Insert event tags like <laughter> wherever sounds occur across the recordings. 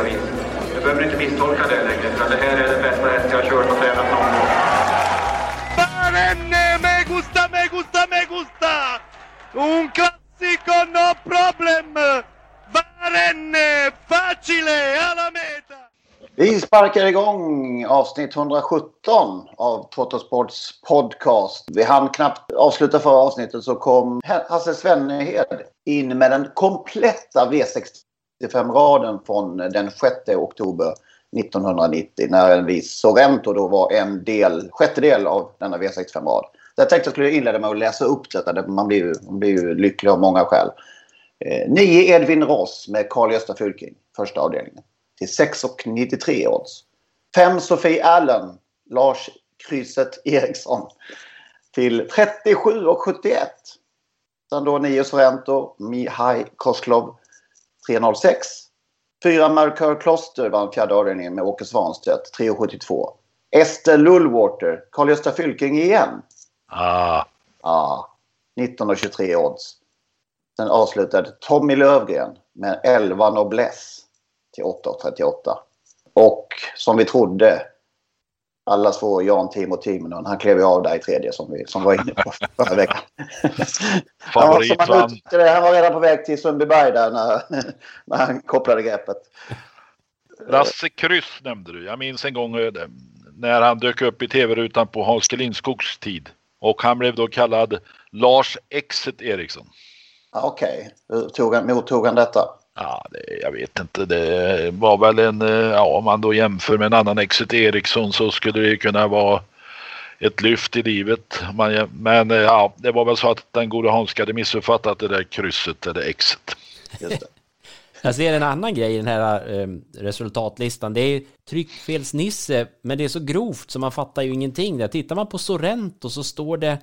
vis. Du behöver inte misstolka det längre, för det här är den bästa häst jag har kört och tränat någon gång. Barenne, me gusta, me gusta, me gusta! Un classico, no problem! Barenne, facile, alla meta! Vi sparkar igång avsnitt 117 av Trottosports podcast. Vi hann knappt avsluta förra avsnittet så kom Hasse Svennehed in med den kompletta 65-raden från den 6 oktober 1990 när en viss Sorrento då var en del, sjättedel av denna V65-rad. Jag tänkte att jag skulle inleda med att läsa upp detta. Man blir ju, man blir ju lycklig av många skäl. Eh, 9 Edvin Ross med Carl-Gösta Fylking, första avdelningen. Till 6,93 odds. 5 Sofie Allen, Lars Krysset Eriksson. Till 37,71. Sen då 9 Sorrento, Mihai Koslov 3,06. 4 Mercur Kloster vann fjärde avdelningen med Åke Svanstedt 3,72. Ester Lullwater, Carl-Gösta Fylking igen. Ah, Ja, 19,23 odds. Sen avslutade Tommy Lövgren med 11 Noblesse till 8,38. Och som vi trodde, allas vår Jan Timo Timonen, han klev ju av där i tredje som vi som var inne på <laughs> förra veckan. Som han, uttryckte det, han var redan på väg till Sundbyberg där när, <laughs> när han kopplade greppet. Lasse Kryss nämnde du. Jag minns en gång eh, när han dök upp i tv-rutan på Hans. Lindskogs tid. Och han blev då kallad Lars Exet Eriksson. Okej, hur tog han, mottog han detta? Ja, det, jag vet inte. Det var väl en, eh, ja om man då jämför med en annan Exet Eriksson så skulle det kunna vara ett lyft i livet. Man, men eh, ja, det var väl så att den gode Hans hade missuppfattat det där krysset eller exet. <laughs> Jag ser en annan grej i den här eh, resultatlistan. Det är tryckfelsnisse, men det är så grovt så man fattar ju ingenting. Där tittar man på Sorrento så står det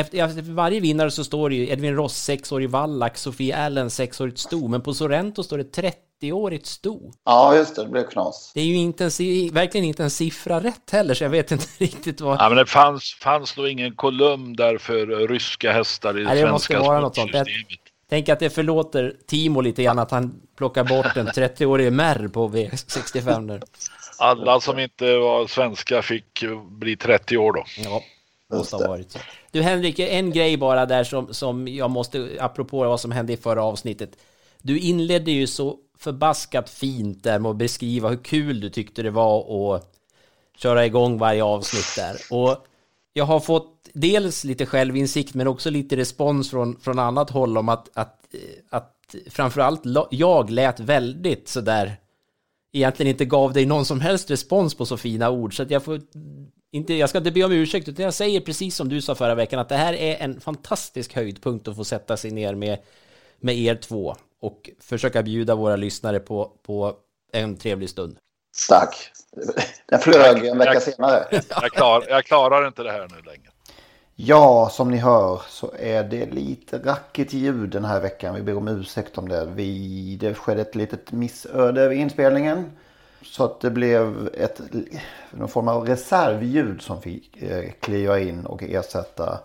efter, efter varje vinnare så står det ju Edvin Ross, sexårig Wallach, Sofie Allen, sexårigt sto, men på Sorrento står det 30-årigt sto. Ja, just det. Det blev knas. Det är ju inte en, verkligen inte en siffra rätt heller, så jag vet inte <laughs> riktigt vad... Ja, men det fanns, fanns då ingen kolumn där för ryska hästar i Nej, det svenska sportsystemet. Tänk att det förlåter Timo lite grann att han plockar bort en 30-årig Merr på V65 där. Alla som inte var svenska fick eh, bli 30 år då. Ja, måste ha varit så. Du Henrik, en grej bara där som, som jag måste, apropå vad som hände i förra avsnittet. Du inledde ju så förbaskat fint där med att beskriva hur kul du tyckte det var att köra igång varje avsnitt där. Och jag har fått dels lite självinsikt men också lite respons från, från annat håll om att, att, att framförallt jag lät väldigt sådär egentligen inte gav dig någon som helst respons på så fina ord så att jag får inte, jag ska inte be om ursäkt utan jag säger precis som du sa förra veckan att det här är en fantastisk höjdpunkt att få sätta sig ner med, med er två och försöka bjuda våra lyssnare på, på en trevlig stund. Tack. Den flög en vecka senare. Jag, klar, jag klarar inte det här nu längre. Ja, som ni hör så är det lite rackigt ljud den här veckan. Vi ber om ursäkt om det. Vi, det skedde ett litet missöde vid inspelningen. Så att det blev ett, någon form av reservljud som fick eh, kliva in och ersätta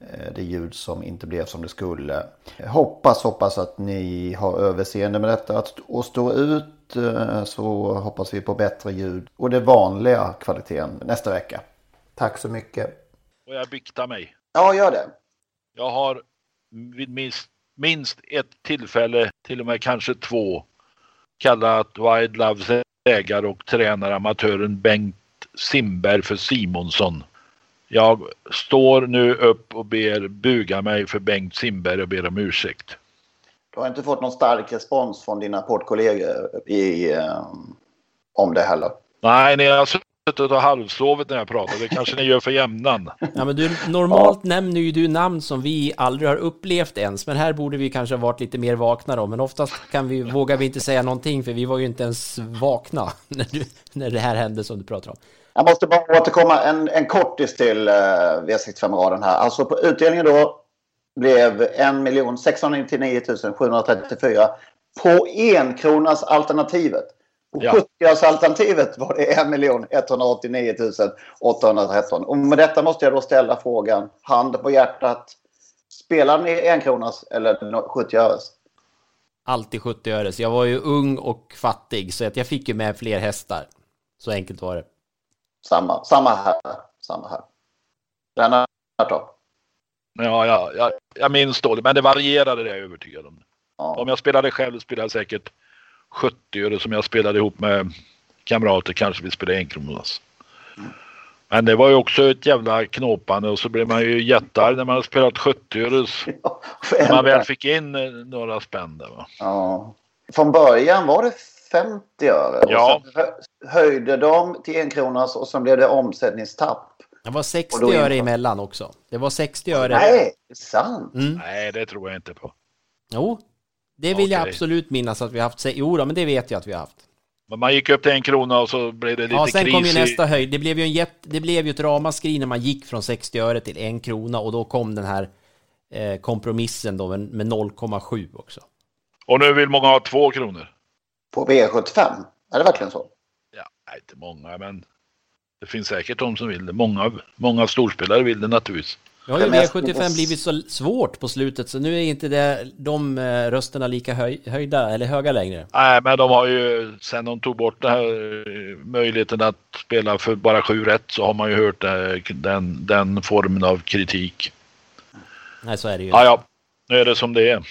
eh, det ljud som inte blev som det skulle. Jag hoppas, hoppas att ni har överseende med detta att, och stå ut. eh, Så hoppas vi på bättre ljud och det vanliga kvaliteten nästa vecka. Tack så mycket. Och jag biktar mig. Ja, gör det. Jag har vid min, minst ett tillfälle, till och med kanske två, kallat Wild Loves ägare och tränare amatören Bengt Simberg för Simonsson. Jag står nu upp och ber buga mig för Bengt Simberg och ber om ursäkt. Du har inte fått någon stark respons från dina poddkollegor i, um, om det heller? Nej, ni har suttit och halvsovit när jag pratar. Det kanske ni gör för jämnan. Ja, men du, normalt ja. nämner ju du namn som vi aldrig har upplevt ens, men här borde vi kanske ha varit lite mer vakna då. Men oftast kan vi, vågar vi inte säga någonting, för vi var ju inte ens vakna <laughs> när, du, när det här hände som du pratar om. Jag måste bara återkomma en, en kortis till uh, V65-raden här. Alltså på utdelningen då blev 1 699 734 på enkronas alternativet. Ja. 70-alternativet var det 1 189 813. Och med detta måste jag då ställa frågan, hand på hjärtat. Spelar ni enkronas eller 70 öres? Alltid 70 öres. Jag var ju ung och fattig så att jag fick ju med fler hästar. Så enkelt var det. Samma, samma här. Samma här. Denna då? Ja, ja, ja, jag minns dåligt, men det varierade det är jag övertygad om. Ja. Om jag spelade själv spelade jag säkert 70 öre som jag spelade ihop med kamrater kanske vi spelade enkronas. Mm. Men det var ju också ett jävla knåpande och så blev man ju jättearg när man hade spelat 70 öres. <laughs> Ja, när man väl fick in eh, några spänn där va. Ja. Från början var det 50 öre. Ja. Och sen höjde de till en kronas och sen blev det omsättningstapp. Det var 60 öre emellan också. Det var 60 öre. Nej, det är sant? Mm. Nej, det tror jag inte på. Jo, det vill okay. jag absolut minnas att vi har haft. Jo då, men det vet jag att vi har haft. Men man gick upp till en krona och så blev det lite kris. Ja, sen kom ju nästa höjd. Det blev ju, en jätt, det blev ju ett ramaskri när man gick från 60 öre till en krona och då kom den här eh, kompromissen då med, med 0,7 också. Och nu vill många ha två kronor. På V75? Är det verkligen så? Ja, inte många, men det finns säkert de som vill det. Många, många storspelare vill det naturligtvis. Nu har ju V75 blivit så svårt på slutet så nu är inte det, de eh, rösterna lika höj, höjda eller höga längre. Nej, men de har ju sen de tog bort den här eh, möjligheten att spela för bara sju rätt så har man ju hört den, den formen av kritik. Nej, så är det ju. Ja, ja, nu är det som det är.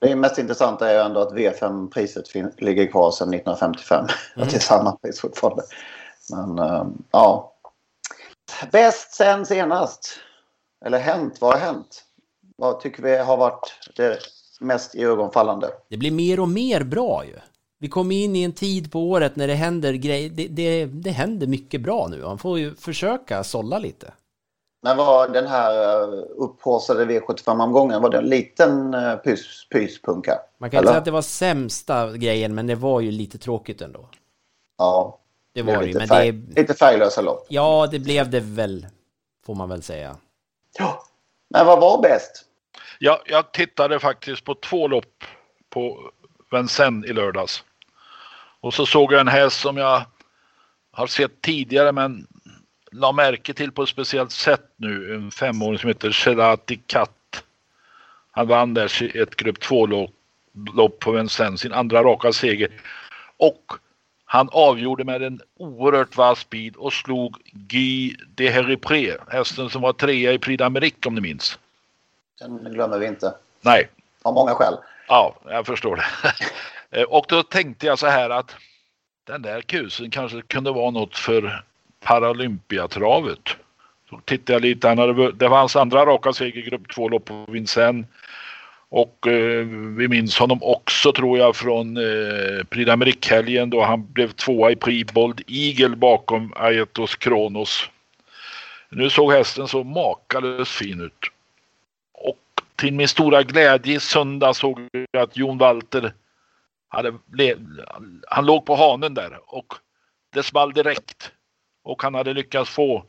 Det mest intressanta är ju ändå att V5-priset ligger kvar sedan 1955. Mm. Att det är samma pris fortfarande. Men uh, ja. Bäst sen senast. Eller hänt, vad har hänt? Vad tycker vi har varit det mest ögonfallande? Det blir mer och mer bra ju. Vi kommer in i en tid på året när det händer grejer. Det, det, det händer mycket bra nu. Man får ju försöka sålla lite. Men var den här eh, upphaussade V75-omgången, var det en liten eh, pys, pyspunka? Man kan inte säga att det var sämsta grejen, men det var ju lite tråkigt ändå. Ja. Det var det ju, men färg, det... Lite färglösa lopp. Ja, det blev det väl, får man väl säga. Ja, men vad var bäst? Ja, jag tittade faktiskt på två lopp på Vincennes i lördags. Och så såg jag en häst som jag har sett tidigare men la märke till på ett speciellt sätt nu. En femåring som heter Sherati Katt. Han vann där ett grupp 2-lopp på Vincennes, sin andra raka seger. Och han avgjorde med en oerhört vass bil och slog Guy de Heripré, hästen som var trea i Prix d'Amérique om ni minns. Den glömmer vi inte. Nej. Av många skäl. Ja, jag förstår det. <laughs> Och då tänkte jag så här att den där kusen kanske kunde vara något för Paralympiatravet. Så tittade jag lite, han hade, det var hans andra raka seger grupp 2-lopp på Vincennes. Och eh, vi minns honom också tror jag från eh, Prix d'Amérique-helgen då han blev tvåa i Prix Bold Eagle bakom Aetos Kronos. Nu såg hästen så makalöst fin ut. Och till min stora glädje i söndag såg jag att Jon Walter hade, han låg på hanen där och det small direkt. Och han hade lyckats få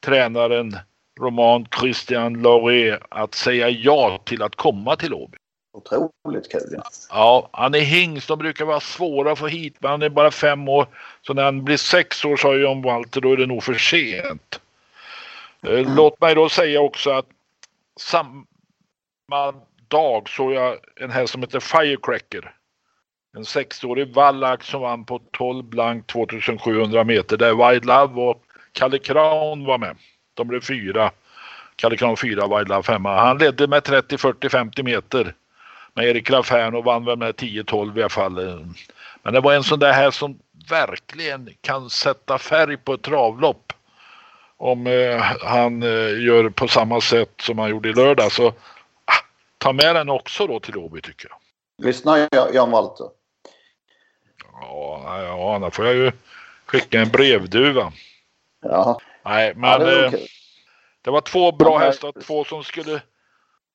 tränaren Roman Christian Lauré att säga ja till att komma till Åby. Otroligt kul. Ja. ja, han är hingst. De brukar vara svåra att få hit, men han är bara fem år. Så när han blir sex år, sa John Walter, då är det nog för sent. Eh, mm. Låt mig då säga också att samma dag såg jag en häst som heter Firecracker. En sexårig vallack som vann på 12 blank 2700 meter där Wild Love och Kalle Crown var med. De blev fyra. Kalle Kran fyra, Love femma. Han ledde med 30, 40, 50 meter. med Erik Lafern och vann väl med 10-12 i alla fall. Men det var en sån där här som verkligen kan sätta färg på ett travlopp. Om eh, han eh, gör på samma sätt som han gjorde i lördag så ah, ta med den också då till Åby tycker jag. Lyssnar Jan Walter? Ja, ja, då får jag ju skicka en brevduva. Ja. Nej, men ja, det, var det, var två bra hästar, två som skulle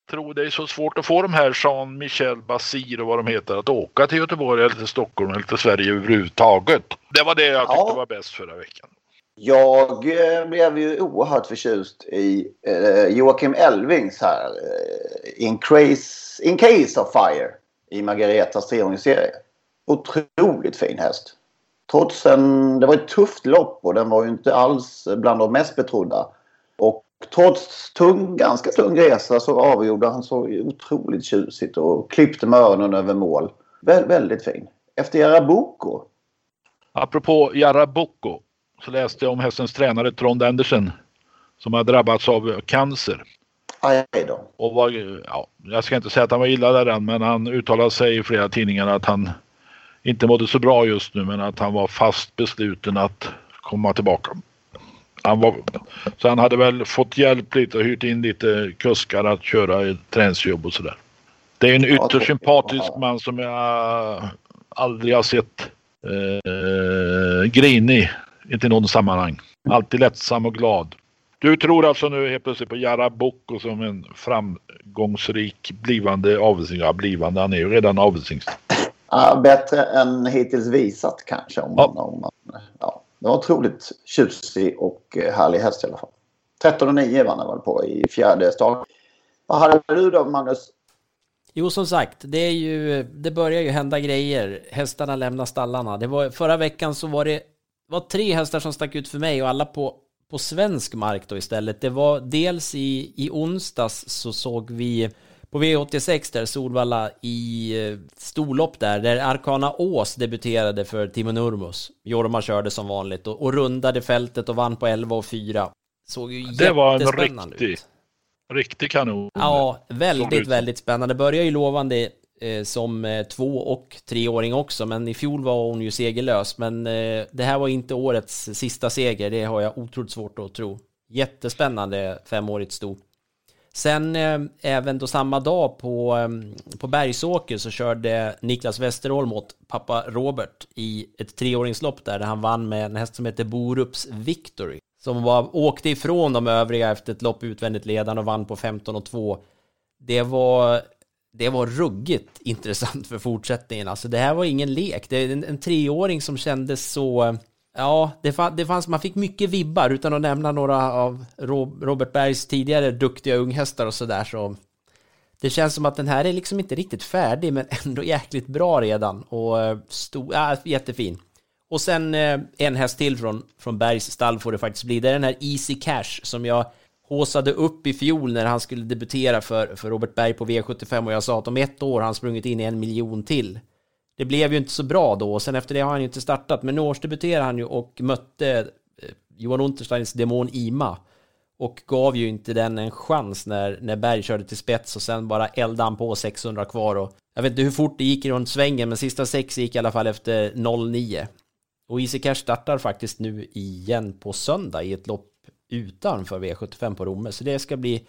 tro det är så svårt att få de här Jean-Michel Basir och vad de heter att åka till Göteborg eller till Stockholm eller till Sverige överhuvudtaget. Det var det jag tyckte ja. var bäst förra veckan. Jag eh, blev ju oerhört förtjust i eh, Joakim Elvings här. Eh, in, case, in Case of Fire i Margaretas treåringsserie. Otroligt fin häst. Trots en... Det var ett tufft lopp och den var ju inte alls bland de mest betrodda. Och trots tung, ganska tung resa så avgjorde han så otroligt tjusigt och klippte med öronen över mål. Vä väldigt fin. Efter Jarabuco. Apropå Jarabuco så läste jag om hästens tränare Trond Andersen som har drabbats av cancer. Aj då. Och var, ja, jag ska inte säga att han var illa däran men han uttalade sig i flera tidningar att han inte mådde så bra just nu men att han var fast besluten att komma tillbaka. Han var, så han hade väl fått hjälp lite och hyrt in lite kuskar att köra träningsjobb och sådär. Det är en ytterst sympatisk man som jag aldrig har sett eh, grinig. Inte i något sammanhang. Alltid lättsam och glad. Du tror alltså nu helt plötsligt på Jaraboko som en framgångsrik blivande avelshingst. Ja, blivande, han är ju redan avelshingst. Ja, bättre än hittills visat kanske. Om man, om man, ja. Det var otroligt tjusig och eh, härlig häst i alla fall. 13,9 vann han väl på i fjärde start. Vad hade du då Magnus? Jo, som sagt, det, är ju, det börjar ju hända grejer. Hästarna lämnar stallarna. Det var, förra veckan så var det var tre hästar som stack ut för mig och alla på, på svensk mark då istället. Det var dels i, i onsdags så såg vi på V86 där, Solvalla i eh, storlopp där, där Arkana Ås debuterade för Timo Nurmos. Jorma körde som vanligt och, och rundade fältet och vann på 11 och 4. Såg ju Det var en riktig, ut. riktig kanon. Ja, väldigt, väldigt spännande. Börjar ju lovande eh, som eh, två och treåring också, men i fjol var hon ju segerlös. Men eh, det här var inte årets sista seger, det har jag otroligt svårt att tro. Jättespännande femårigt sto. Sen eh, även då samma dag på, eh, på Bergsåker så körde Niklas Westerholm mot pappa Robert i ett treåringslopp där, där han vann med en häst som heter Borups Victory. Som var, åkte ifrån de övriga efter ett lopp utvändigt ledande och vann på 15 och 2. Det var, det var ruggigt <laughs> intressant för fortsättningen. Alltså det här var ingen lek. Det är en, en treåring som kändes så Ja, det, fanns, det fanns, man fick mycket vibbar utan att nämna några av Robert Bergs tidigare duktiga unghästar och sådär så det känns som att den här är liksom inte riktigt färdig men <laughs> ändå jäkligt bra redan och eh, stor, ja, jättefin. Och sen eh, en häst till från, från Bergs stall får det faktiskt bli. Det är den här Easy Cash som jag håsade upp i fjol när han skulle debutera för, för Robert Berg på V75 och jag sa att om ett år har han sprungit in i en miljon till det blev ju inte så bra då och sen efter det har han ju inte startat. Men nu årsdebuterade han ju och mötte eh, Johan Untersteins demon Ima. Och gav ju inte den en chans när, när Berg körde till spets och sen bara eldade han på 600 kvar och jag vet inte hur fort det gick runt svängen men sista sex gick i alla fall efter 09. Och Easy Cash startar faktiskt nu igen på söndag i ett lopp utanför V75 på Romme så det ska bli,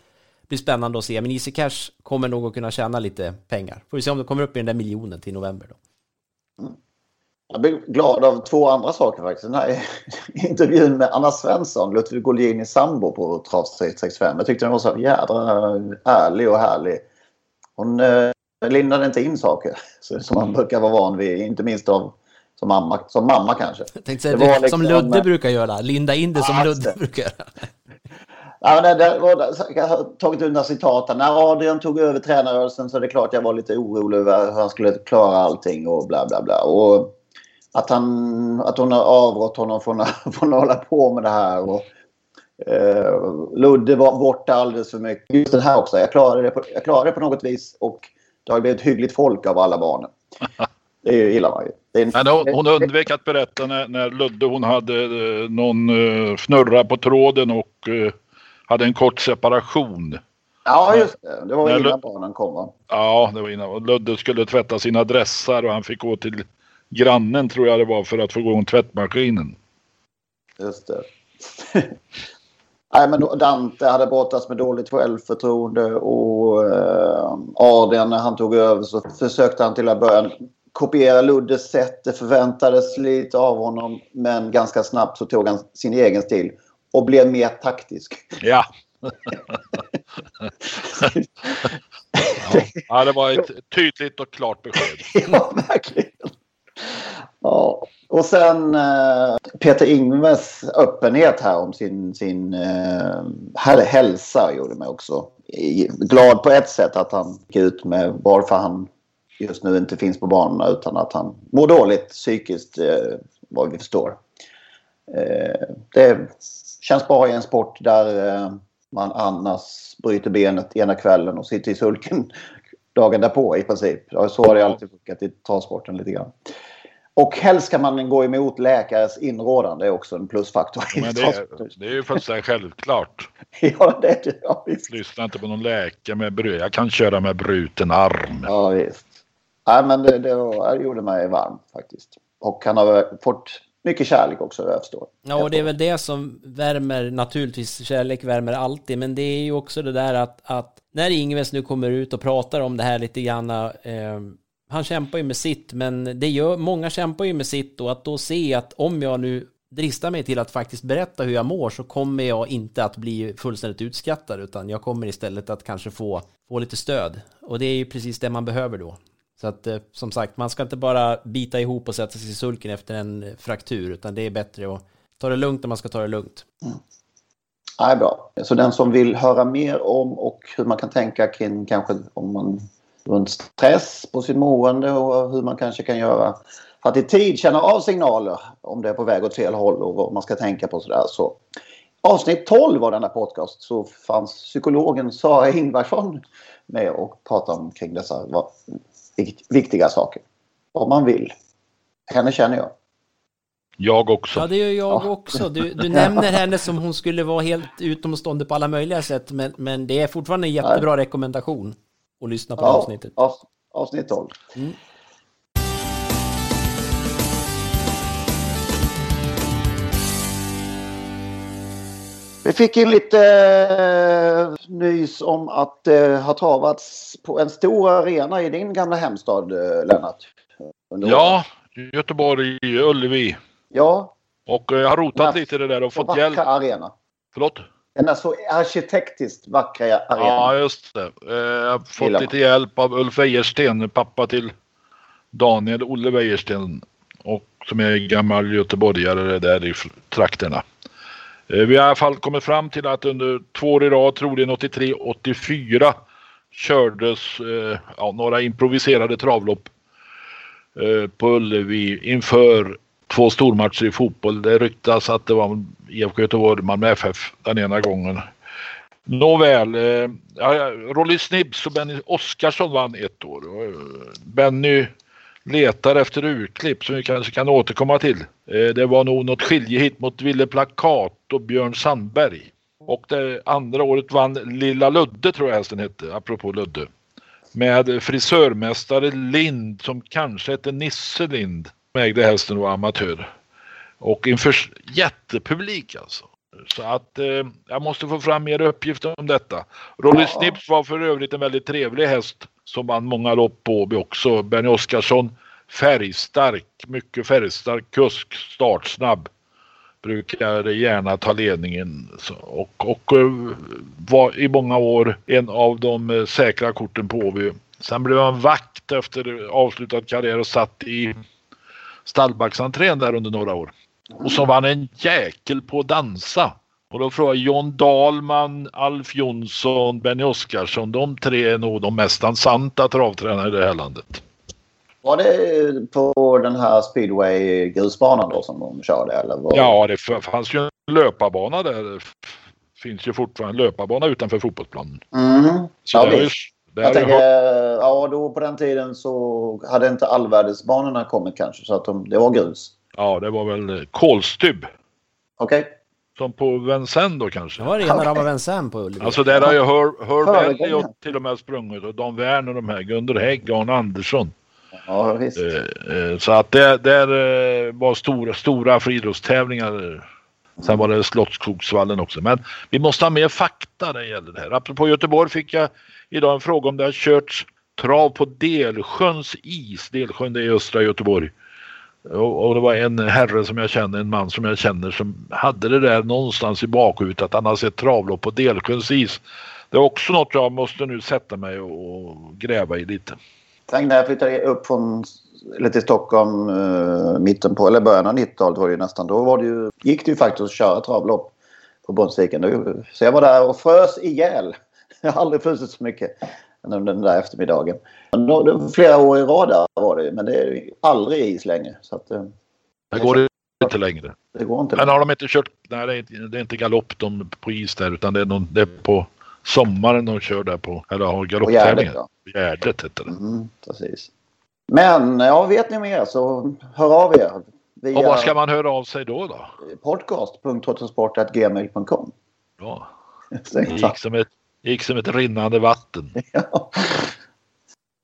bli spännande att se. Men Easy Cash kommer nog att kunna tjäna lite pengar. Får vi se om det kommer upp i den där miljonen till november då. Jag blir glad av två andra saker faktiskt. Den här <laughs> intervjun med Anna Svensson, Ludvig Golgini sambo på Trav 65. Jag tyckte den var så jädra ärlig och härlig. Hon eh, lindade inte in saker <laughs> som man brukar vara van vid, inte minst av som mamma, som mamma kanske. Jag tänkte säga, det, det liksom, som Ludde brukar göra, linda in det som ja, Ludde brukar göra. <laughs> Ja, det, det var, jag har tagit undan citaten. När Adrian tog över tränarrörelsen så är det klart jag var lite orolig över hur han skulle klara allting och bla bla bla. Och att, han, att hon har avrått honom från, <laughs> från att hålla på med det här. Och, eh, Ludde var borta alldeles för mycket. Just den här också. Jag klarade, det på, jag klarade det på något vis och det har blivit hyggligt folk av alla barnen. <laughs> Det gillar man ju. En... Men hon undvek att berätta när, när Ludde hon hade eh, någon uh, fnurra på tråden och uh, hade en kort separation. Ja, just det. Det var innan barnen kom va? Ja, det var innan. Ludde skulle tvätta sina dressar och han fick gå till grannen tror jag det var för att få igång tvättmaskinen. Just det. <laughs> Nej, men Dante hade brottats med dåligt självförtroende och eh, Adrian när han tog över så försökte han till att börja kopiera Luddes sätt. Det förväntades lite av honom men ganska snabbt så tog han sin egen stil och blev mer taktisk. Ja. <laughs> ja. det var ett tydligt och klart besked. <laughs> ja, verkligen. Ja. Och sen eh, Peter Ingves öppenhet här om sin, sin eh, här- hälsa gjorde mig också glad på ett sätt att han gick ut med varför han just nu inte finns på banorna utan att han mår dåligt psykiskt eh, vad vi förstår. Det känns bra i en sport där eh, man annars bryter benet ena kvällen och sitter i sulken <laughs> dagen därpå i princip. Så har det alltid funkat i travsporten lite grann. Och helst ska man gå emot läkares inrådan. Det är också en plusfaktor. Men det är, det är ju fullständigt självklart. <laughs> Ja, det är det. Ja, visst. Lyssna inte på någon läkare med bröd. Jag kan köra med bruten arm. Ja, visst. Ja, men det, det, var, det gjorde mig varm faktiskt. Och han har fått mycket kärlek också, vad jag förstår. Ja, och det är väl det som värmer, naturligtvis, kärlek värmer alltid, men det är ju också det där att, att när Ingves nu kommer ut och pratar om det här lite grann, eh, han kämpar ju med sitt, men det gör, många kämpar ju med sitt och att då se att om jag nu dristar mig till att faktiskt berätta hur jag mår så kommer jag inte att bli fullständigt utskattad utan jag kommer istället att kanske få, få lite stöd. Och det är ju precis det man behöver då. Så att eh, som sagt, man ska inte bara bita ihop och sätta sig i sulken efter en fraktur, utan det är bättre att ta det lugnt när man ska ta det lugnt. Mm. Nej, bra. Så den som vill höra mer om och hur man kan tänka kring kanske om man runt stress på sitt mående och hur man kanske kan göra för att i tid känna av signaler om det är på väg åt fel håll och vad man ska tänka på sådär. Så avsnitt 12 av denna podcast så fanns psykologen Sara Ingvarsson med och pratade om kring dessa viktiga saker. Om man vill. Henne känner jag. Jag också. Ja, det gör jag också. Du, du <laughs> nämner henne som hon skulle vara helt utomstående på alla möjliga sätt, men, men det är fortfarande en jättebra rekommendation att lyssna på Ja, avsnittet. av, avsnitt 12. Mm. Vi fick in lite eh, nys om att det har travats på en stor arena i din gamla hemstad, eh, Lennart. Ja, Göteborg, Ullevi. Ja, Och eh, jag har rotat Ja, lite det där och fått hjälp. arena. Förlåt? Den är så arkitektiskt vackra arena. Ja, just det. Jag har fått Gillar lite hjälp av Ulf Wejersten, pappa till Daniel Olle Wejersten. Och som är gammal göteborgare där i trakterna. Eh, vi har i alla fall kommit fram till att under två år i rad, troligen 83-84, kördes eh, ja, några improviserade travlopp eh, på Ullevi inför två stormatcher i fotboll. Det ryktas att det var IFK Göteborg, Malmö FF den ena gången. Nåväl, eh, Rolly Snibbs och Benny Oskarsson vann ett år. Eh, Benny letar efter urklipp som vi kanske kan återkomma till. Eh, det var nog något skiljehit mot Ville Plakat och Björn Sandberg. Och det andra året vann Lilla Ludde tror jag hästen hette, apropå Ludde. Med frisörmästare Lind som kanske hette Nisse Lind. Som ägde hästen och var amatör. Och inför jättepublik alltså. Så att eh, jag måste få fram mer uppgifter om detta. Rolly Ja. Snips var för övrigt en väldigt trevlig häst som vann många lopp på Åby också. Benny Oskarsson färgstark, mycket färgstark kusk, startsnabb. Brukar gärna ta ledningen och, och eh, var i många år en av de eh, säkra korten på Åby. Sen blev han vakt efter avslutad karriär och satt i stallbacksentrén där under några år. Och så vann en jäkel på att dansa. Och då frågar jag John Dahlman, Alf Jonsson, Benny Oskarsson. De tre är nog de mest dansanta travtränarna i det här landet. Var det på den här speedway-grusbanan då som de körde? Eller var... Ja, det fanns ju en löparbana där. Det finns ju fortfarande en löparbana utanför fotbollsplanen. Så Ja, det Jag tänker, hört- ja då på den tiden så hade inte allvädersbanorna kommit kanske så att de, det var grus. Ja, det var väl kolstybb Okej? Som på Vincennes då kanske? Det var rena rama Vincennes på Ullevi. Alltså där har ju Hör, Hörberg Föregångaren. till och med sprungit och Dan Werner de här, Gunder Hägg, Arne Andersson. Ja, visst. Eh, eh, Så att det där eh, var stora, stora friidrottstävlingar. Sen var det Slottsskogsvallen också. Men vi måste ha mer fakta när det gäller det här. Apropå Göteborg fick jag idag en fråga om det har körts trav på Delsjöns is. Delsjön det är i östra Göteborg. Och, och det var en herre som jag känner, en man som jag känner som hade det där någonstans i bakhuvudet att han har sett travlopp på Delsjöns is. Det är också något jag måste nu sätta mig och, och gräva i lite. Tänk när jag flyttade upp från, eller till Stockholm eh, mitten på, eller början av 90-talet var det ju nästan. Då var det ju, gick det ju faktiskt att köra travlopp på Brunnsviken. Så jag var där och frös ihjäl. <laughs> Jag har aldrig frusit så mycket under den där eftermiddagen. Det var Flera år i rad var det men det är aldrig is längre. Så att, eh, Det går inte längre. det går inte. Men har de inte kört, nej det är inte, det är inte galopp de på is där utan det är, någon, det är på sommaren de kör där på, eller har På Gärdet, galopptävlingar. ja. Gärdet heter det. Mm, precis. Men ja, vet ni mer så hör av er. Via Och vad ska man höra av sig då då? podcast.trottosport.gmail.com. Ja, <laughs> det gick som ett, gick som ett rinnande vatten. <laughs> Ja.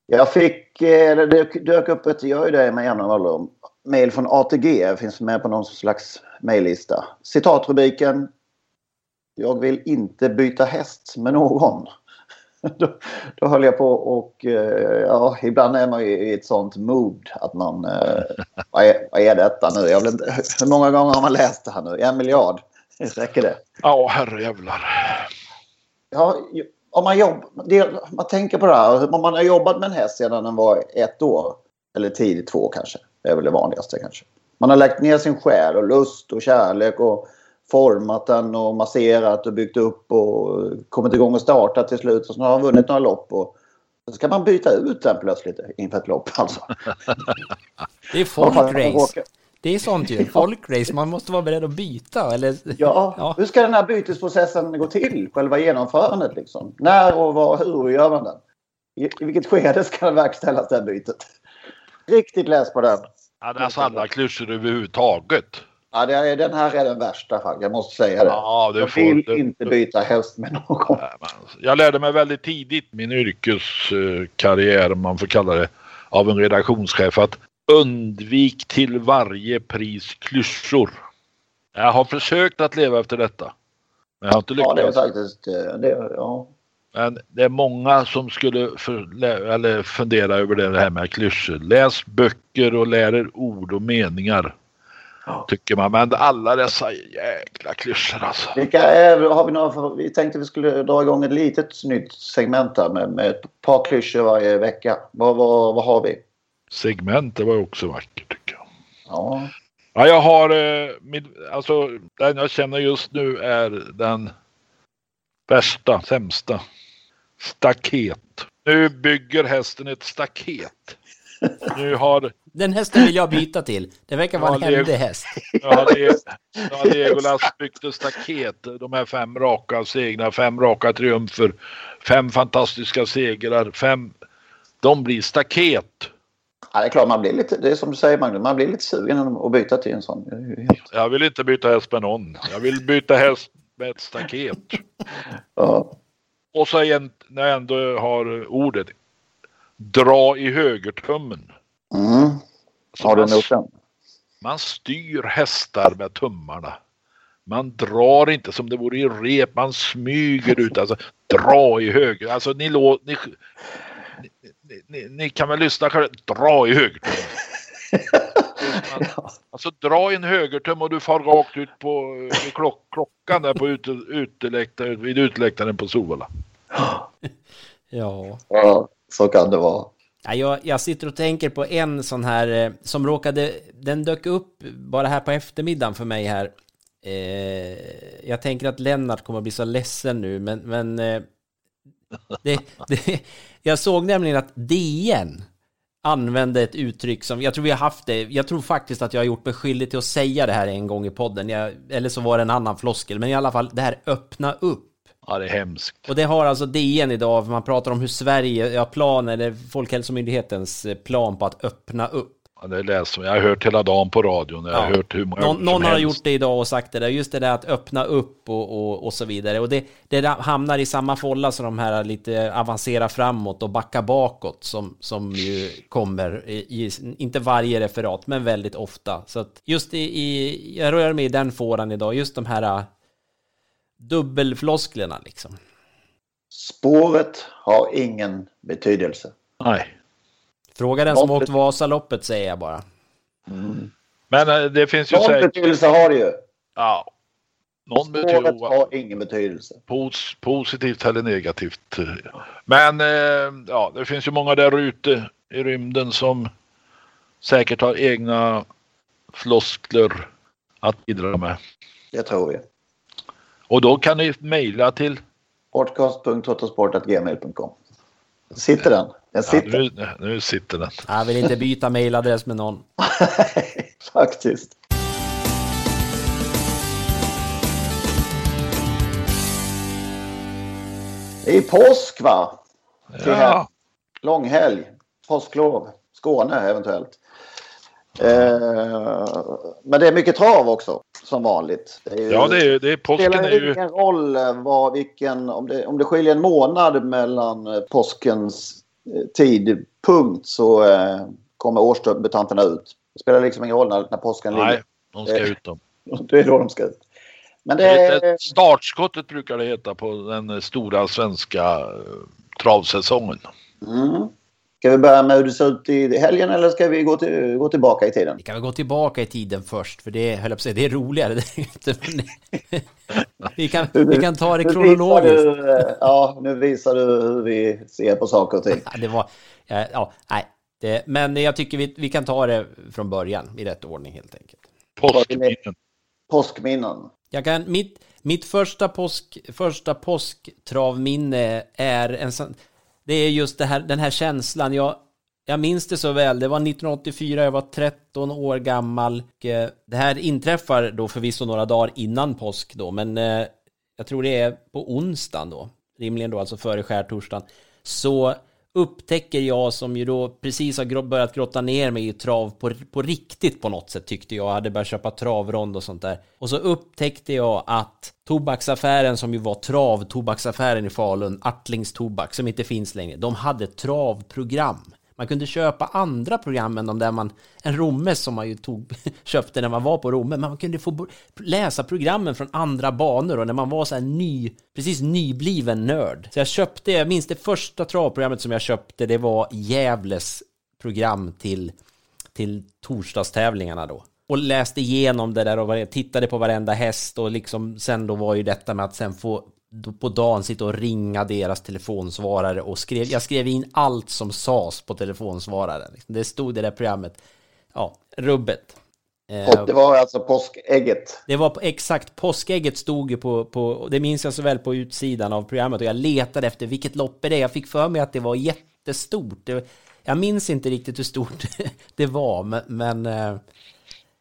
Jag fick, eh, det dök, upp ett, jag gör ju det med jämna mellanrum, mail från ATG, finns med på någon slags mejllista. Citatrubriken Jag vill inte byta häst med någon. <laughs> Då, då höll jag på och eh, ja, ibland är man ju i ett sånt mood att man, eh, vad, är, vad är detta nu? Jag vill inte, hur många gånger har man läst det här nu? En miljard? <laughs> Räcker det? Ja, herrejävlar. Ja, om man, jobb, det, man tänker på det här. Om man har jobbat med en häst sedan den var ett år. Eller tidigt två kanske. Det är väl det vanligaste kanske. Man har lagt ner sin själ och lust och kärlek och format den och masserat och byggt upp och kommit igång och startat till slut. Och så har man vunnit några lopp. Och så ska man byta ut den plötsligt inför ett lopp alltså. <laughs> Det är folkrace. Det är sånt ju. <laughs> Folkrace. Man måste vara beredd att byta. Eller... Ja, <laughs> Ja. hur ska den här bytesprocessen gå till? Själva genomförandet liksom. När och var, hur gör man den? I, i vilket skede ska verkställas det här bytet? Riktigt läs på den. Ja, det är alltså alla klyschor överhuvudtaget. Ja, det är, den här är den värsta faktiskt. Jag måste säga det. Ja, det jag får- vill det- inte byta häst med någon. Nej, men Jag lärde mig väldigt tidigt min yrkeskarriär, om man får kalla det, av en redaktionschef att undvik till varje pris klyschor. Jag har försökt att leva efter detta. Men jag har inte Ja, det är lyckats. faktiskt... eh, Det, ja. Men det är många som skulle för, eller fundera över det här med klyschor. Läs böcker och lär er ord och meningar. Tycker man. Men alla dessa jäkla klyschor alltså. Vilka är, har vi, några, vi tänkte vi skulle dra igång ett litet nytt segment här med, med ett par klyschor varje vecka. Vad, vad, vad har vi? Segment, det var ju också vackert tycker jag. Ja. Ja, jag har, eh, min, alltså den jag känner just nu är den värsta, sämsta. Staket. Nu bygger hästen ett staket. Nu har, Den hästen vill jag byta till. Det verkar vara en Ja, det- händig häst. Le, nu har Legolas byggt ett staket. De här fem raka segrar, fem raka triumfer, fem fantastiska segrar, fem... De blir staket. Ja, det är klart man blir lite, det är som du säger Magnus, man blir lite sugen att byta till en sån. Jag vill inte byta häst med någon. Jag vill byta häst med ett staket. Ja. Och så en, när jag ändå har ordet. Dra i högertummen. Mm. Har du man, nog den? man styr hästar med tummarna. Man drar inte som det vore i rep. Man smyger ut. Alltså, dra i höger. Alltså ni, lå, ni, ni, ni, kan väl lyssna själva. Dra i högertummen. <laughs> Alltså dra i en högertum och du far rakt ut på vid klock, klockan där på ute, uteläktaren, vid uteläktaren på Solvalla. <gasps> Ja. Ja, så kan det vara. Ja, jag, jag sitter och tänker på en sån här eh, som råkade, den dök upp bara här på eftermiddagen för mig här. Eh, jag tänker att Lennart kommer att bli så ledsen nu, men, men eh, det, det, jag såg nämligen att DN använde ett uttryck som, jag tror vi har haft det, jag tror faktiskt att jag har gjort mig skyldig till att säga det här en gång i podden, jag, eller så var det en annan floskel, men i alla fall det här öppna upp. Ja, det är hemskt. Och det har alltså DN idag, för man pratar om hur Sverige, ja plan, eller Folkhälsomyndighetens eh, plan på att öppna upp. Ja, det läser jag. Jag har hört hela dagen på radion. Jag har Ja. hört hur många Någon, någon har helst. gjort det idag och sagt det där, just det där att öppna upp och, och, och så vidare. Och det, det hamnar i samma folla som de här lite avancera framåt och backa bakåt som, som ju kommer i, i, inte varje referat, men väldigt ofta. Så att just i, i jag rör mig i den fåran idag, just de här äh, dubbelflosklerna liksom. Spåret har ingen betydelse. Nej. Fråga den som Vad- åkt Vasaloppet säger jag bara. Men eh, det finns ju Någon säkert... betydelse har det ju. Ja. Någon betyder har ingen betydelse. pos, positivt eller negativt. Men eh, ja, det finns ju många där ute i rymden som säkert har egna floskler att bidra med. Det tror vi. Och då kan ni mejla till... Podcast.totosport.gmail.com Sitter den? Den Ja, sitter. nu, nu sitter den. Jag vill inte byta mailadress med någon. <laughs> Faktiskt. Det är påsk va? Till. Ja, Långhelg. Påsklov. Skåne eventuellt. Eh, men det är mycket trav också. Som vanligt. Det är ju- ja det är, det är, påsken spelar är ju ingen roll eh, vad, vilken, om, det, om det skiljer en månad mellan eh, påskens tidpunkt så eh, kommer årsdebutanterna ut. Det spelar liksom ingen roll när, när påsken Nej, de ska ut då. ligger. <laughs> Det är då de ska ut. Men det Det startskottet brukar det heta på den stora svenska eh, travsäsongen. mm. Ska vi börja med hur det ser ut i helgen eller ska vi gå, till, gå tillbaka i tiden? Vi kan väl gå tillbaka i tiden först, för det, höll jag på att säga, det är roligare. <laughs> Vi, kan, vi kan ta det kronologiskt. Du, eh, ja, nu visar du hur vi ser på saker och ting. <laughs> Det var, ja, ja, nej. Det, men jag tycker vi, vi kan ta det från början i rätt ordning helt enkelt. Påskminnen. Påskminnen. Jag kan, mitt, mitt första, påsk, första påsktravminne är en sån, det är just det här, den här känslan. Jag, jag minns det så väl. Det var 1984, jag var 13 år gammal. Och, eh, Det här inträffar då förvisso några dagar innan påsk då, men eh, jag tror det är på onsdagen då, rimligen då alltså före skärtorsdagen, så upptäcker jag som ju då precis har börjat grotta ner mig i trav på, på riktigt på något sätt tyckte jag. Jag hade börjat köpa travrond och sånt där. Och så upptäckte jag att tobaksaffären som ju var travtobaksaffären i Falun, Artlings tobak som inte finns längre, de hade travprogram. Man kunde köpa andra program än de där man, en Rommes som man ju tog, <laughs> köpte när man var på Romme, men man kunde få läsa programmen från andra banor och när man var så här ny, precis nybliven nörd. Så jag köpte, jag minns det första travprogrammet som jag köpte, det var Gävles program till, till torsdagstävlingarna då. Och läste igenom det där och tittade på varenda häst och liksom sen då var ju detta med att sen få på dagen sitta och ringa deras telefonsvarare och skrev, jag skrev in allt som sades på telefonsvararen. Det stod i det där programmet. Ja, rubbet. Eh, Och det var alltså påskägget. det var exakt, påskägget stod ju på, på, det minns jag så väl på utsidan av programmet och jag letade efter vilket lopp är det Jag fick för mig att det var jättestort. Jag minns inte riktigt hur stort <laughs> det var, men, eh,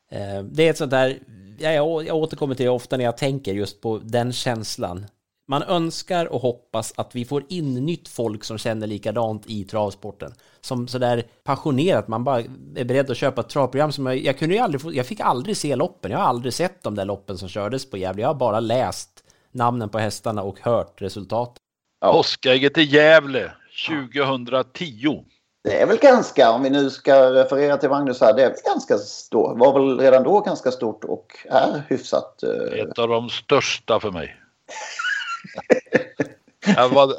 eh, det är ett sånt där, ja, jag, jag återkommer till det ofta när jag tänker just på den känslan. Man önskar och hoppas att vi får in nytt folk som känner likadant i travsporten. Som sådär passionerat, man bara är beredd att köpa ett travprogram som jag, jag kunde ju aldrig få, jag fick aldrig se loppen, jag har aldrig sett de där loppen som kördes på Gävle, jag har bara läst namnen på hästarna och hört resultat. Påskägget i Gävle 2010. Det är väl ganska, om vi nu ska referera till Magnus här, det är väl ganska stort. Var väl redan då ganska stort och är hyfsat. eh, Ett av de största för mig. <laughs> Jag var,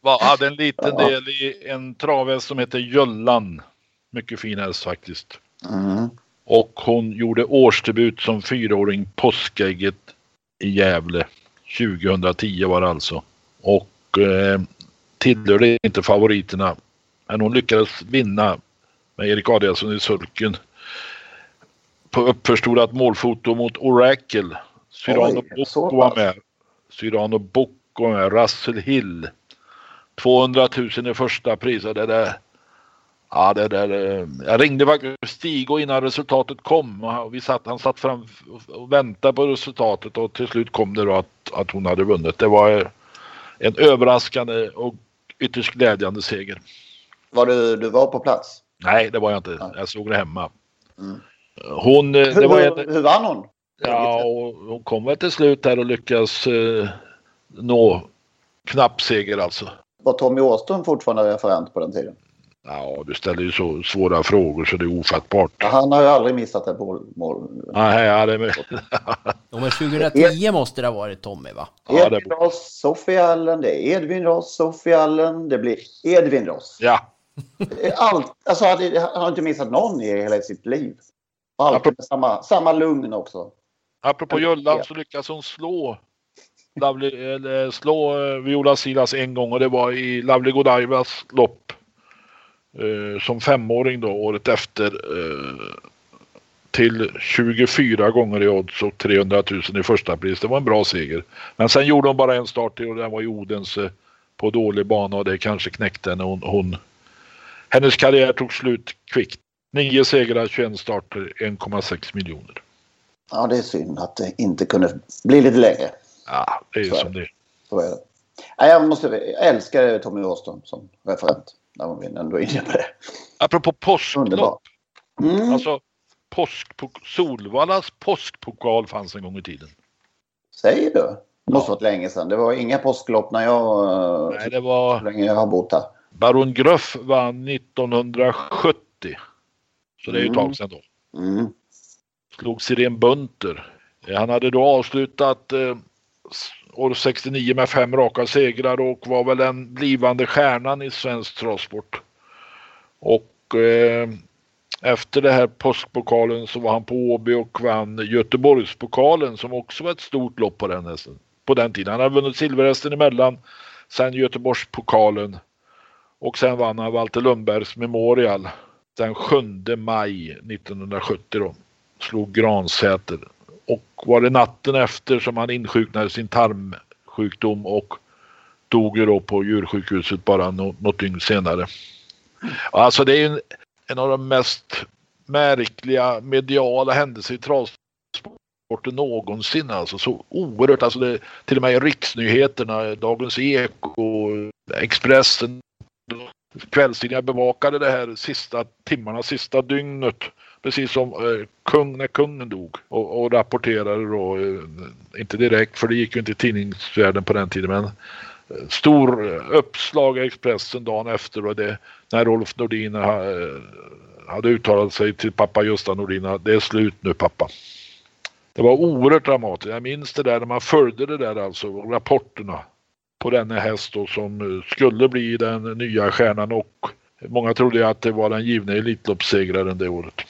var, hade en liten Ja. del i en travhäst som heter Jöllan. Mycket fin häst faktiskt. mm. Och hon gjorde årsdebut som fyraåring Påskägget i Gävle. 2010 var det alltså. Och eh, tillhörde inte favoriterna. Men hon lyckades vinna med Erik Adielsson i sulken. På uppförstorat målfoto mot Oracle. Cyrano Bocco var med. Cyrano Bocco med. Russell Hill. 200 000 i första pris. och Det där, ja, det där, eh, jag ringde faktiskt Stig och innan resultatet kom. Och vi satt, han satt fram och väntade på resultatet och till slut kom det då att, att hon hade vunnit. Det var eh, en överraskande och ytterst glädjande seger. Var du, du var på plats? Nej, det var jag inte. Jag såg det hemma. Hon, eh, det var en, hur, hur vann hon? Ja, och hon kom väl till slut här och lyckas eh, nå knappseger alltså. Var Tommy Åström fortfarande referent på den tiden? Ja, du ställer ju så svåra frågor så det är ofattbart. Han har ju aldrig missat ett mål. mål. Nej, ja, det är med. Ja, men 2010 måste det ha varit Tommy va? Ja, det- Edvin Ross, Sofie Allen, det är Edvin Ross, Sofie Allen, det blir Edvin Ross. Ja, Allt, alltså, han har inte missat någon i hela sitt liv. Alltid med samma, samma lugn också. Apropå Jöllan så lyckas hon slå Lovely, eller, slå eh, Viola Silas en gång och det var i Lovely Godivas lopp. Eh, som femåring då året efter. Eh, till 24 gånger i odds och 300 000 i första pris. Det var en bra seger. Men sen gjorde hon bara en start till och den var i Odense på dålig bana och det kanske knäckte henne. Hon, hon, hennes karriär tog slut kvickt. Nio segrar, 21 starter, 1,6 miljoner. Ja, det är synd att det inte kunde bli lite längre. Ja, det är ju som det är. Så är det. Nej, jag, måste, jag älskar Tommy Åström som referent. När man ändå är inne på det. Apropå påsklopp. Mm. Alltså, påskpok- Solvallas påskpokal fanns en gång i tiden. Säger du? Det måste varit länge sedan. Det var inga påsklopp när jag... Nej, det var Så länge jag har bott här. Baron Gruff vann 1970. Så det är ju ett tag sedan då. Mm. Slog Sirén Bunter. Eh, han hade då avslutat eh, år 69 med fem raka segrar och var väl den blivande stjärnan i svensk travsport. Och eh, efter det här påskpokalen så var han på Åby och vann Göteborgspokalen som också var ett stort lopp på den hästen. På den tiden. Han hade vunnit silverhästen emellan. Sen Göteborgspokalen. Och sen vann han Walter Lundbergs Memorial den 7 maj 1970 då. Slog Gransäter. Och var det natten efter som han insjuknade sin tarmsjukdom och dog ju då på djursjukhuset bara något dygn senare. Alltså det är en, en av de mest märkliga mediala händelser i travsporten någonsin. Alltså så oerhört, alltså det, till och med i riksnyheterna, Dagens Eko, Expressen, kvällstidningar bevakade det här sista timmarna, sista dygnet. Precis som eh, kung när kungen dog och, och rapporterade då, eh, inte direkt för det gick ju inte i tidningsvärlden på den tiden men eh, stor uppslag i Expressen dagen efter och det, när Rolf Nordin ha, eh, hade uttalat sig till pappa Gösta Nordin det är slut nu pappa. Det var oerhört dramatiskt. Jag minns det där när man följde det där alltså, rapporterna på denna häst då som eh, skulle bli den nya stjärnan och många trodde att det var den givna Elitloppssegraren det året.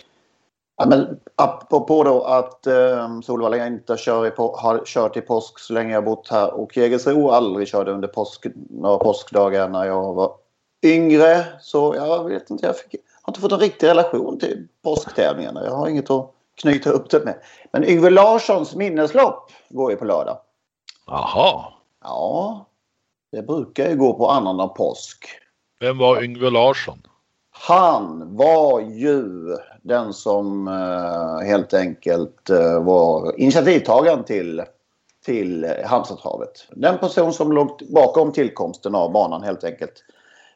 Ja, men apropå då att eh, Solvalla inte kör i har kört i påsk så länge jag bott här och Jägersro aldrig körde under påsk, några påskdagar när jag var yngre. Så jag vet inte, jag fick, har inte fått en riktig relation till påsktävlingarna. Jag har inget att knyta upp det med. Men Yngve Larssons minneslopp går ju på lördag. Jaha. Ja, det brukar ju gå på annandag påsk. Vem var Yngve Larsson? Han var ju den som eh, helt enkelt eh, var initiativtagaren till, till eh, Den person som låg bakom tillkomsten av banan helt enkelt.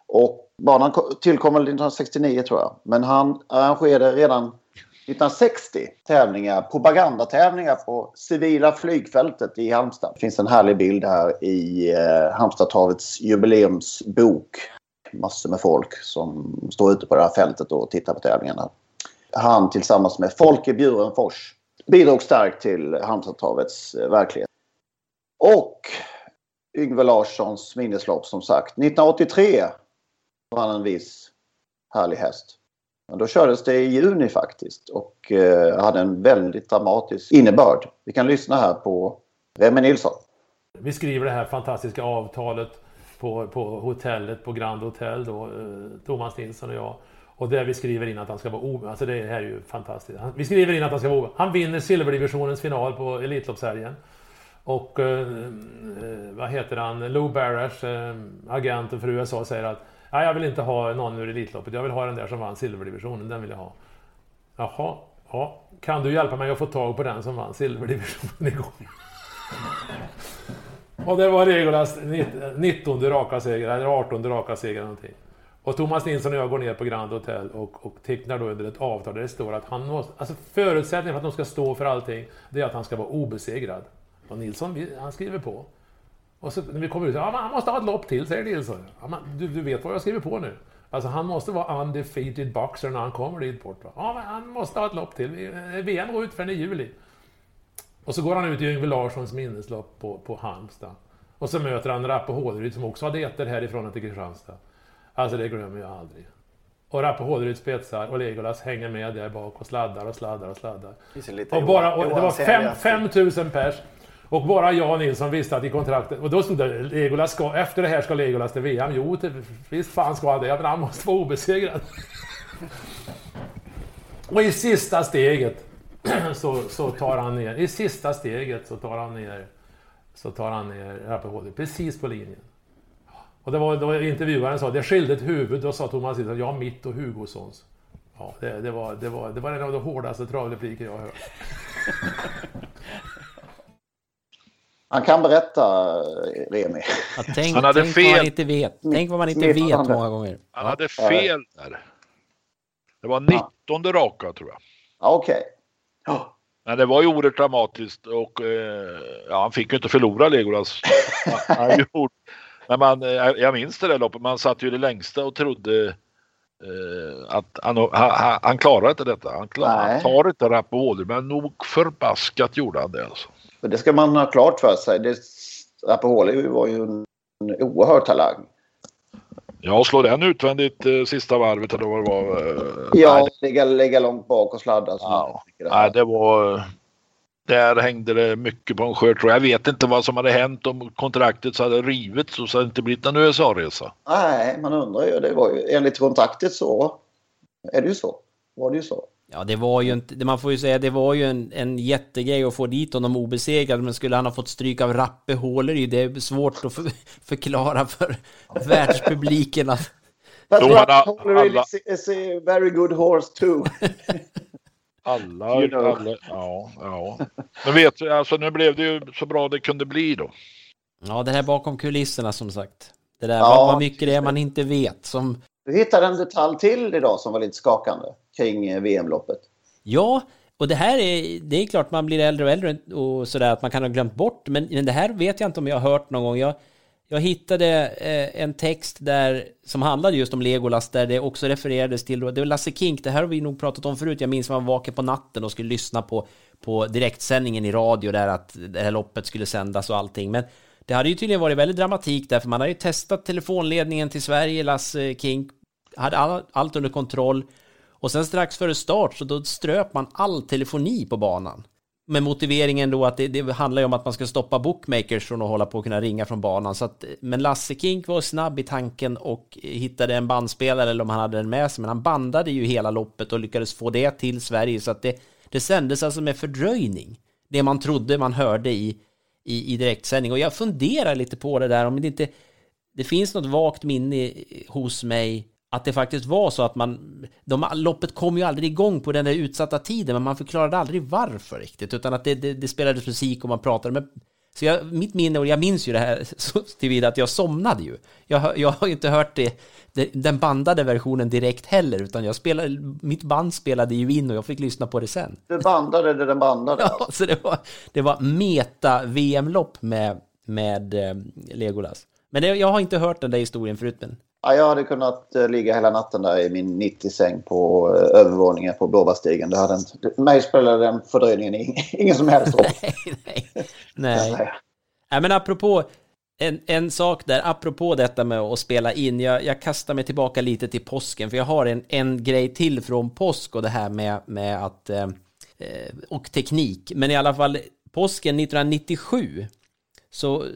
Och banan tillkom väl 1969 tror jag. Men han arrangerade redan 1960 tävlingar, propagandatävlingar på civila flygfältet i Halmstad. Det finns en härlig bild här i eh, Halmstadtravets jubileumsbok massor med folk som står ute på det här fältet och tittar på tävlingarna. Han tillsammans med Folke Bjurenfors bidrog starkt till Halmstadtravets eh, verklighet. Och Yngve Larssons minneslopp som sagt. 1983 vann en viss härlig häst. Men då kördes det i juni faktiskt och eh, hade en väldigt dramatisk innebörd. Vi kan lyssna här på Remme Nilsson. Vi skriver det här fantastiska avtalet på, på hotellet, på Grand Hotel då, eh, Thomas Nilsson och jag. Och där vi skriver in att han ska vara o... Alltså det här är ju fantastiskt. Han- Vi skriver in att han ska vara o... Han vinner silverdivisionens final på Elitloppshelgen. Och eh, eh, vad heter han? Lou Barash, eh, agenten för USA, säger att Nej, jag vill inte ha någon ur Elitloppet. Jag vill ha den där som vann silverdivisionen. Den vill jag ha. Jaha, ja. Kan du hjälpa mig att få tag på den som vann silverdivisionen <laughs> igår? Och det var Regolas 19 raka seger, eller 18 raka seger eller någonting. Och Thomas Nilsson och jag går ner på Grand Hotel och, och tecknar då under ett avtal där det står att han måste... Alltså förutsättningen för att de ska stå för allting, det är att han ska vara obesegrad. Och Nilsson, han skriver på. Och så när vi kommer ut, ja, han måste ha ett lopp till, säger Nilsson. Ja, man, du, du vet vad jag skriver på nu? Alltså han måste vara undefeated boxer när han kommer dit bort. Va? Ja, men han måste ha ett lopp till. VM eh, går ut förrän i juli. Och så går han ut i Yngve Larssons minneslopp på, på Halmstad. Och så möter han Rappe Håleryd som också hade ettor härifrån till Kristianstad. Alltså det glömmer jag aldrig. Och Rappe Håleryd spetsar och Legolas hänger med där bak och sladdar och sladdar och sladdar. Och, bara, och det var fem, 5000 pers. Och bara jag Nilsson visste att i kontraktet... Och då stod det Legolas ska... Efter det här ska Legolas till VM. Jo, till, visst fan ska han det. Men han måste vara obesegrad. <laughs> och i sista steget <clears throat> så, så tar han ner... I sista steget så tar han ner... Så tar han ner Rappehållet precis på linjen. Och det var, då intervjuaren sa, det skilde ett huvud. Då sa Thomas Nilsson, ja mitt och Hugossons. Ja, det, det, var, det, var, det var en av de hårdaste travrepliker jag har hört. <laughs> Han kan berätta, Remi. Ja, tänk, han hade tänk fel. vad man inte vet. Tänk vad man inte vet många gånger. Han hade fel där. Det var 19 ja. raka tror jag. Okej. Okay. Men det var ju oerhört dramatiskt och eh, ja, han fick ju inte förlora Legolas. <laughs> Men man, eh, jag minns det där loppet, man satt ju det längsta och trodde eh, att han, han, han klarar inte detta. Han, klar, han tar inte Rapopoli, men nog förbaskat gjorde han det alltså. Det ska man ha klart för sig. Rapopoli var ju en oerhörd talang. Ja, slå den utvändigt eh, sista varvet eller vad det var. Eh, ja, nej, ligga, ligga långt bak och sladda. Ja, nej, det var... Där hängde det mycket på en skör tror jag. Jag vet inte vad som hade hänt om kontraktet så hade rivits och så hade det inte blivit en USA-resa. Nej, man undrar ju. Det var ju enligt kontraktet så är det ju så. Var det ju så. Ja, det var ju inte, man får ju säga, det var ju en, en jättegrej att få dit honom obesegrad, men skulle han ha fått stryk av Rappe Håleryd, det är svårt att för, förklara för <laughs> världspubliken att... But Rappe Håleryd is a very good horse too. <laughs> alla, you know. alla, ja, ja. Men vet du, alltså nu blev det ju så bra det kunde bli då. Ja, det här bakom kulisserna som sagt. Det där, ja, vad mycket det är man inte vet som... Du hittade en detalj till idag som var lite skakande kring eh, VM-loppet. Ja, och det här är, det är klart man blir äldre och äldre och sådär att man kan ha glömt bort, men, men det här vet jag inte om jag har hört någon gång. Jag, jag hittade eh, en text där som handlade just om Legolas där det också refererades till, det var Lasse Kink, det här har vi nog pratat om förut, jag minns man var vaken på natten och skulle lyssna på, på direktsändningen i radio där att det här loppet skulle sändas och allting, men det hade ju tydligen varit väldigt dramatik där, för man hade ju testat telefonledningen till Sverige, Lasse Kink hade all, allt under kontroll, och sen strax före start så då ströp man all telefoni på banan. Med motiveringen då att det, det handlar ju om att man ska stoppa bookmakers från att hålla på och kunna ringa från banan. Så att, men Lasse Kink var snabb i tanken och hittade en bandspelare eller om han hade den med sig. Men han bandade ju hela loppet och lyckades få det till Sverige. Så att det, det sändes alltså med fördröjning. Det man trodde man hörde i, i, i direktsändning. Och jag funderar lite på det där om det inte... Det finns något vagt minne hos mig att det faktiskt var så att man... De, loppet kom ju aldrig igång på den där utsatta tiden, men man förklarade aldrig varför riktigt, utan att det, det, det spelades musik och man pratade med... Så jag, mitt minne, och jag minns ju det här <laughs> så tillvida att jag somnade ju. Jag, jag har ju inte hört det, det, den bandade versionen direkt heller, utan jag spelade, mitt band spelade ju in och jag fick lyssna på det sen. Du bandade det den bandade? <laughs> Ja, så det var, det var meta-VM-lopp med, med eh, Legolas. Men det, jag har inte hört den där historien förut, men Ja, jag hade kunnat eh, ligga hela natten där i min 90-säng på eh, övervåningen på Blåbärstigen. Det hade inte, mig spelade den fördröjningen <laughs> ingen som helst roll. nej, nej. nej. nej. men apropå en, en sak där, apropå detta med att spela in. Jag, jag kastar mig tillbaka lite till påsken, för jag har en, en grej till från påsk och det här med, med att... Eh, och teknik. Men i alla fall, påsken 1997 så eh,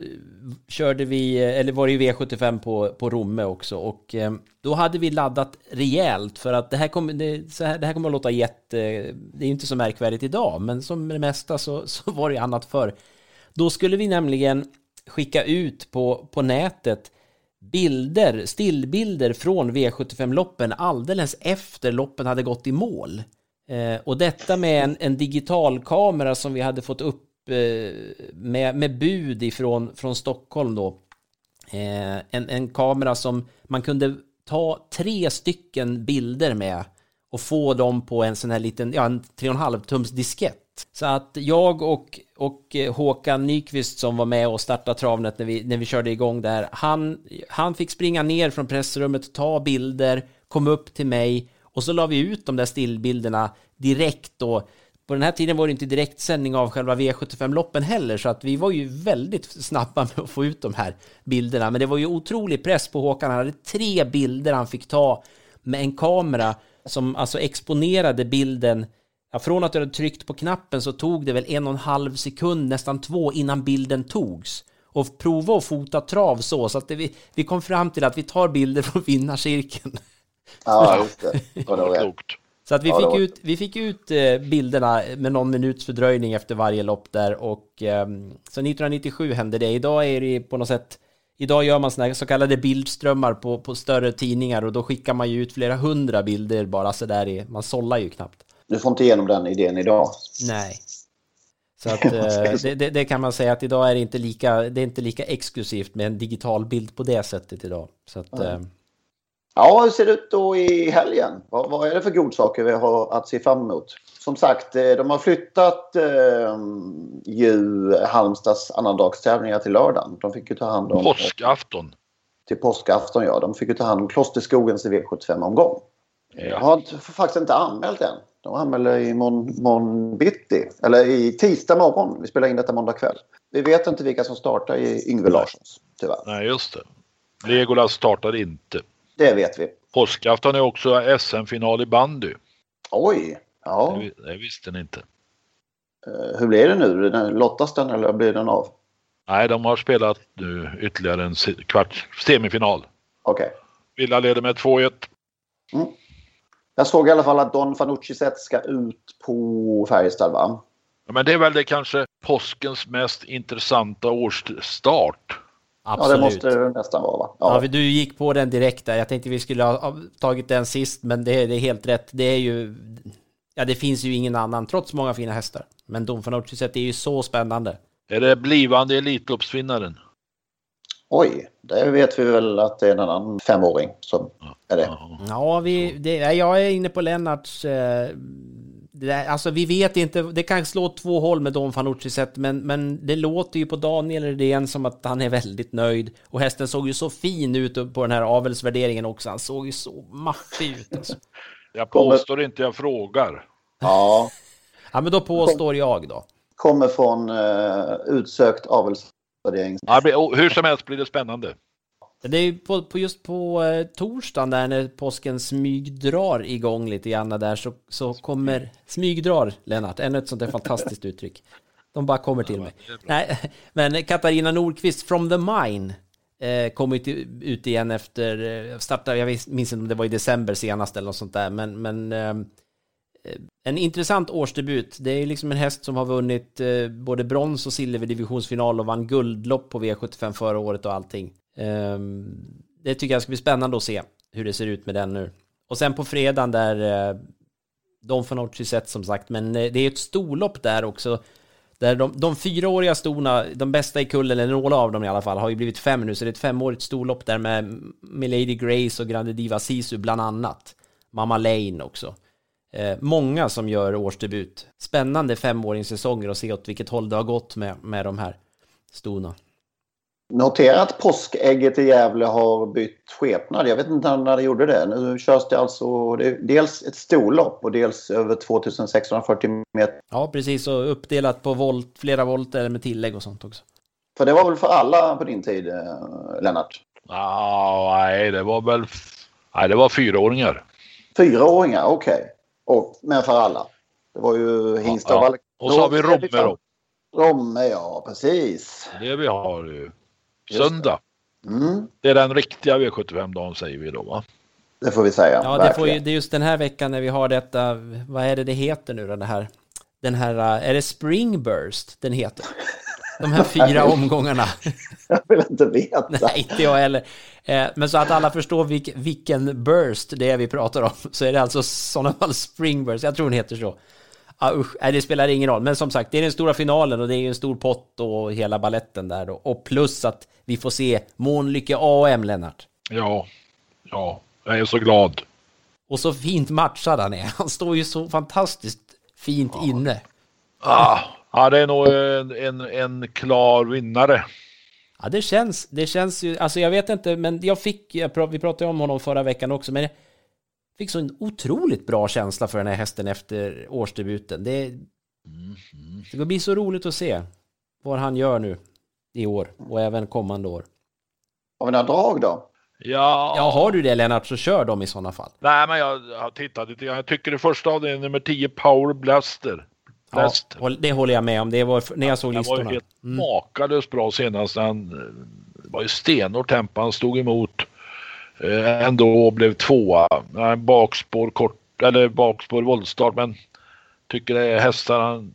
körde vi, eh, eller var det ju V75 på, på Romme också och eh, då hade vi laddat rejält för att det här kommer, det, så här, det här kommer att låta jätte, det är ju inte så märkvärdigt idag, men som det mesta så, <laughs> så var det annat för. Då skulle vi nämligen skicka ut på, på nätet bilder, stillbilder från V75-loppen alldeles efter loppen hade gått i mål. Eh, och detta med en, en digital kamera som vi hade fått upp Eh, med, med bud ifrån från Stockholm då. Eh, en, en kamera som man kunde ta tre stycken bilder med och få dem på en sån här liten, ja en 3,5 tums diskett. Så att jag och, och eh, Håkan Nyqvist som var med och startade travnet när vi, när vi körde igång där, han, han fick springa ner från pressrummet, ta bilder, kom upp till mig och så la vi ut de där stillbilderna direkt då. På den här tiden var det inte direktsändning av själva V75-loppen heller, så att vi var ju väldigt snabba med att få ut de här bilderna. Men det var ju otrolig press på Håkan. Han hade tre bilder han fick ta med en kamera som alltså exponerade bilden. Ja, från att du hade tryckt på knappen så tog det väl en och en halv sekund, nästan två, innan bilden togs. Och prova att fota trav så, så att det, vi, vi kom fram till att vi tar bilder från vinnarcirkeln. Ja, just det. Ja, det var Klokt. Så att vi, Ja, fick var- ut, vi fick ut eh, bilderna med någon minuts fördröjning efter varje lopp där och ehm, så 1997 hände det. Idag är det på något sätt Idag gör man såna så kallade bildströmmar på, på större tidningar och då skickar man ju ut flera hundra bilder bara så där i, man sållar ju knappt. Du får inte igenom den idén idag. Nej. Så <laughs> att eh, det, det, det kan man säga att idag är det inte lika, det är inte lika exklusivt med en digital bild på det sättet idag. Så att, eh, Ja, hur ser det ut då i helgen? Vad, vad är det för godsaker vi har att se fram emot? Som sagt, eh, de har flyttat eh, ju Halmstads annandagstävlingar till lördagen. De fick ju ta hand om... Påskafton. Till påskafton, ja. De fick ju ta hand om Klosterskogens V75-omgång. Jag har inte, faktiskt inte anmält än. De anmäler i morgon, morgon bitti. Eller i tisdag morgon. Vi spelar in detta måndag kväll. Vi vet inte vilka som startar i Yngve Larssons, tyvärr. Nej, just det. Legolas startar inte. Det vet vi. Påskafton är också SM-final i bandy. Oj! Ja, Det, det visste ni inte. eh, hur blir det nu? Den- Lottas den eller blir den av? Nej, de har spelat nu ytterligare en se- kvart, semifinal. Okej. Villa leder med 2-1. Jag såg i alla fall att Don Fanucci ska ut på Färjestad, va? Ja, men det är väl det kanske påskens mest intressanta årsstart. Ja, absolut. det måste det nästan vara, va? Ja, Ja. vi- du gick på den direkt där. Jag tänkte vi skulle ha tagit den sist, men det, det är helt rätt. Det är ju... Ja, det finns ju ingen annan, trots många fina hästar. Men Don Fanucci sett är ju så spännande. Är det blivande Elitloppsvinnaren? Oj, det vet vi väl att det är en annan femåring som är det. Ja, vi, det, ja, jag är inne på Lennarts... Eh, där, alltså vi vet inte, det kan slå två håll med Don Fanucci sett, men, men det låter ju på Daniel Redén som att han är väldigt nöjd. Och hästen såg ju så fin ut på den här avelsvärderingen också. Han såg ju så maffig ut. Alltså. <laughs> Jag påstår inte, jag frågar. Ja, <laughs> Ja, men då påstår jag då. kommer från uh, utsökt avelsvärdering. Ja, hur som helst blir det spännande. Det är på, på just på eh, torsdagen där när påsken smygdrar igång lite grann där så, så kommer smygdrar Lennart, ännu ett sånt där fantastiskt uttryck. De bara kommer till mig. Nej, <laughs> men Katarina Nordqvist from the mine eh, till, ut igen efter eh, starta, jag minns inte om det var i december senast eller något sånt där, men, men eh, en intressant årsdebut. Det är liksom en häst som har vunnit eh, både brons och silver divisionsfinal och vann guldlopp på V75 förra året och allting. Ehm, det tycker jag ska bli spännande att se hur det ser ut med den nu. Och sen på fredagen där de får något sett som sagt, men eh, det är ett storlopp där också. Där de, de fyraåriga storna, de bästa i kullen, eller några av dem i alla fall, har ju blivit fem nu, så det är ett femårigt storlopp där med Milady Grace och Grande Diva Sisu bland annat. Mamma Lane också. Eh, många som gör årsdebut. Spännande femåringssäsonger och se åt vilket håll det har gått med, med de här stona. Notera att påskägget i Gävle har bytt skepnad. Jag vet inte när det gjorde det. Nu körs det alltså det är dels ett storlopp och dels över 2640 meter. Ja, precis, och uppdelat på volt, flera volter med tillägg och sånt också. För det var väl för alla på din tid, eh, Lennart? Ah, nej, det var väl... Nej, det var fyraåringar. Fyraåringar, okej. Och Men för alla. Det var ju hingst Ja, alla. Och så har vi Romme då. Romme, ja precis. Det vi har ju. Söndag. Mm, Det är den riktiga V75-dagen säger vi då va? det får vi säga. Ja, det, får ju, det är just den här veckan när vi har detta, vad är det det heter nu då, den här, den här, äh, är det Springburst den heter? De här fyra <laughs> omgångarna. <laughs> Jag vill inte veta. <laughs> Nej, inte jag heller. Eh, Men så att alla förstår vilk, vilken burst det är vi pratar om, så är det alltså sådana fall Springburst, jag tror den heter så. Ah, usch, nej, det spelar ingen roll. Men som sagt, det är den stora finalen och det är ju en stor pott och hela balletten där då. Och plus att vi får se Månlycke AM, Lennart. Ja, ja. Jag är så glad. Och så fint matchad han är. Han står ju så fantastiskt fint ja. inne. Ah, ja, det är nog en, en, en klar vinnare. Ja, det känns, det känns ju, alltså jag vet inte, men jag fick, jag, vi pratade om honom förra veckan också, men fick så en otroligt bra känsla för den här hästen efter årsdebuten. Det, mm, det blir så roligt att se vad han gör nu i år och även kommande år. Har vi några drag då? Ja. ja, har du det Lennart så kör dem i sådana fall. Nej, men jag har tittat lite Jag tycker det första av det är nummer 10 Power Blaster. Ja, det håller jag med om. Det var när jag såg listorna. Han var helt mm. makalöst bra senast. Han det var ju stenhårt tempo. Han stod emot eh, Eh, ändå blev tvåa. Bakspår kort eller bakspår voltstart men tycker det är hästar han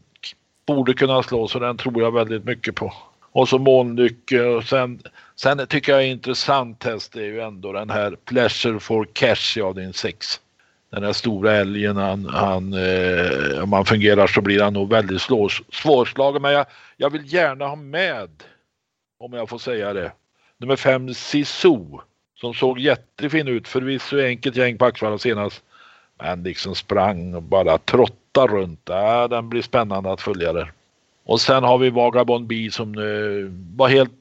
borde kunna slå så den tror jag väldigt mycket på. Och så Månlycke och sen, sen tycker jag är intressant häst är ju ändå den här Pleasure for Cash i avdelning 6. Den här stora älgen, han, han, eh, om han fungerar så blir han nog väldigt slår, svårslagen. Men jag, jag vill gärna ha med, om jag får säga det, nummer 5, Sisu som såg jättefin ut. Förvisso enkelt gäng på Axvalla senast. Men liksom sprang och bara trotta runt. Äh, den blir spännande att följa där. Och sen har vi Vagabond B som uh, var helt,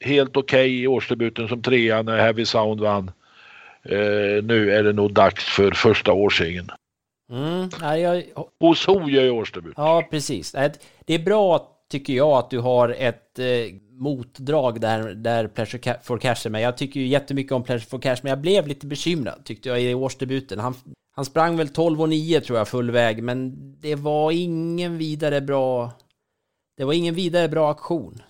helt okej okay i årsdebuten som trea när Heavy Sound vann. Uh, nu är det nog dags för första årssegern. Mm, nej, jag... Hos Hoja i årsdebut. Ja, precis. Det är bra tycker jag att du har ett eh, motdrag där, där Pleasure for Cash är med. Jag tycker ju jättemycket om Pleasure for Cash, men jag blev lite bekymrad tyckte jag i årsdebuten. Han, han sprang väl 12 och 9 tror jag full väg, men det var ingen vidare bra det var ingen vidare bra aktion.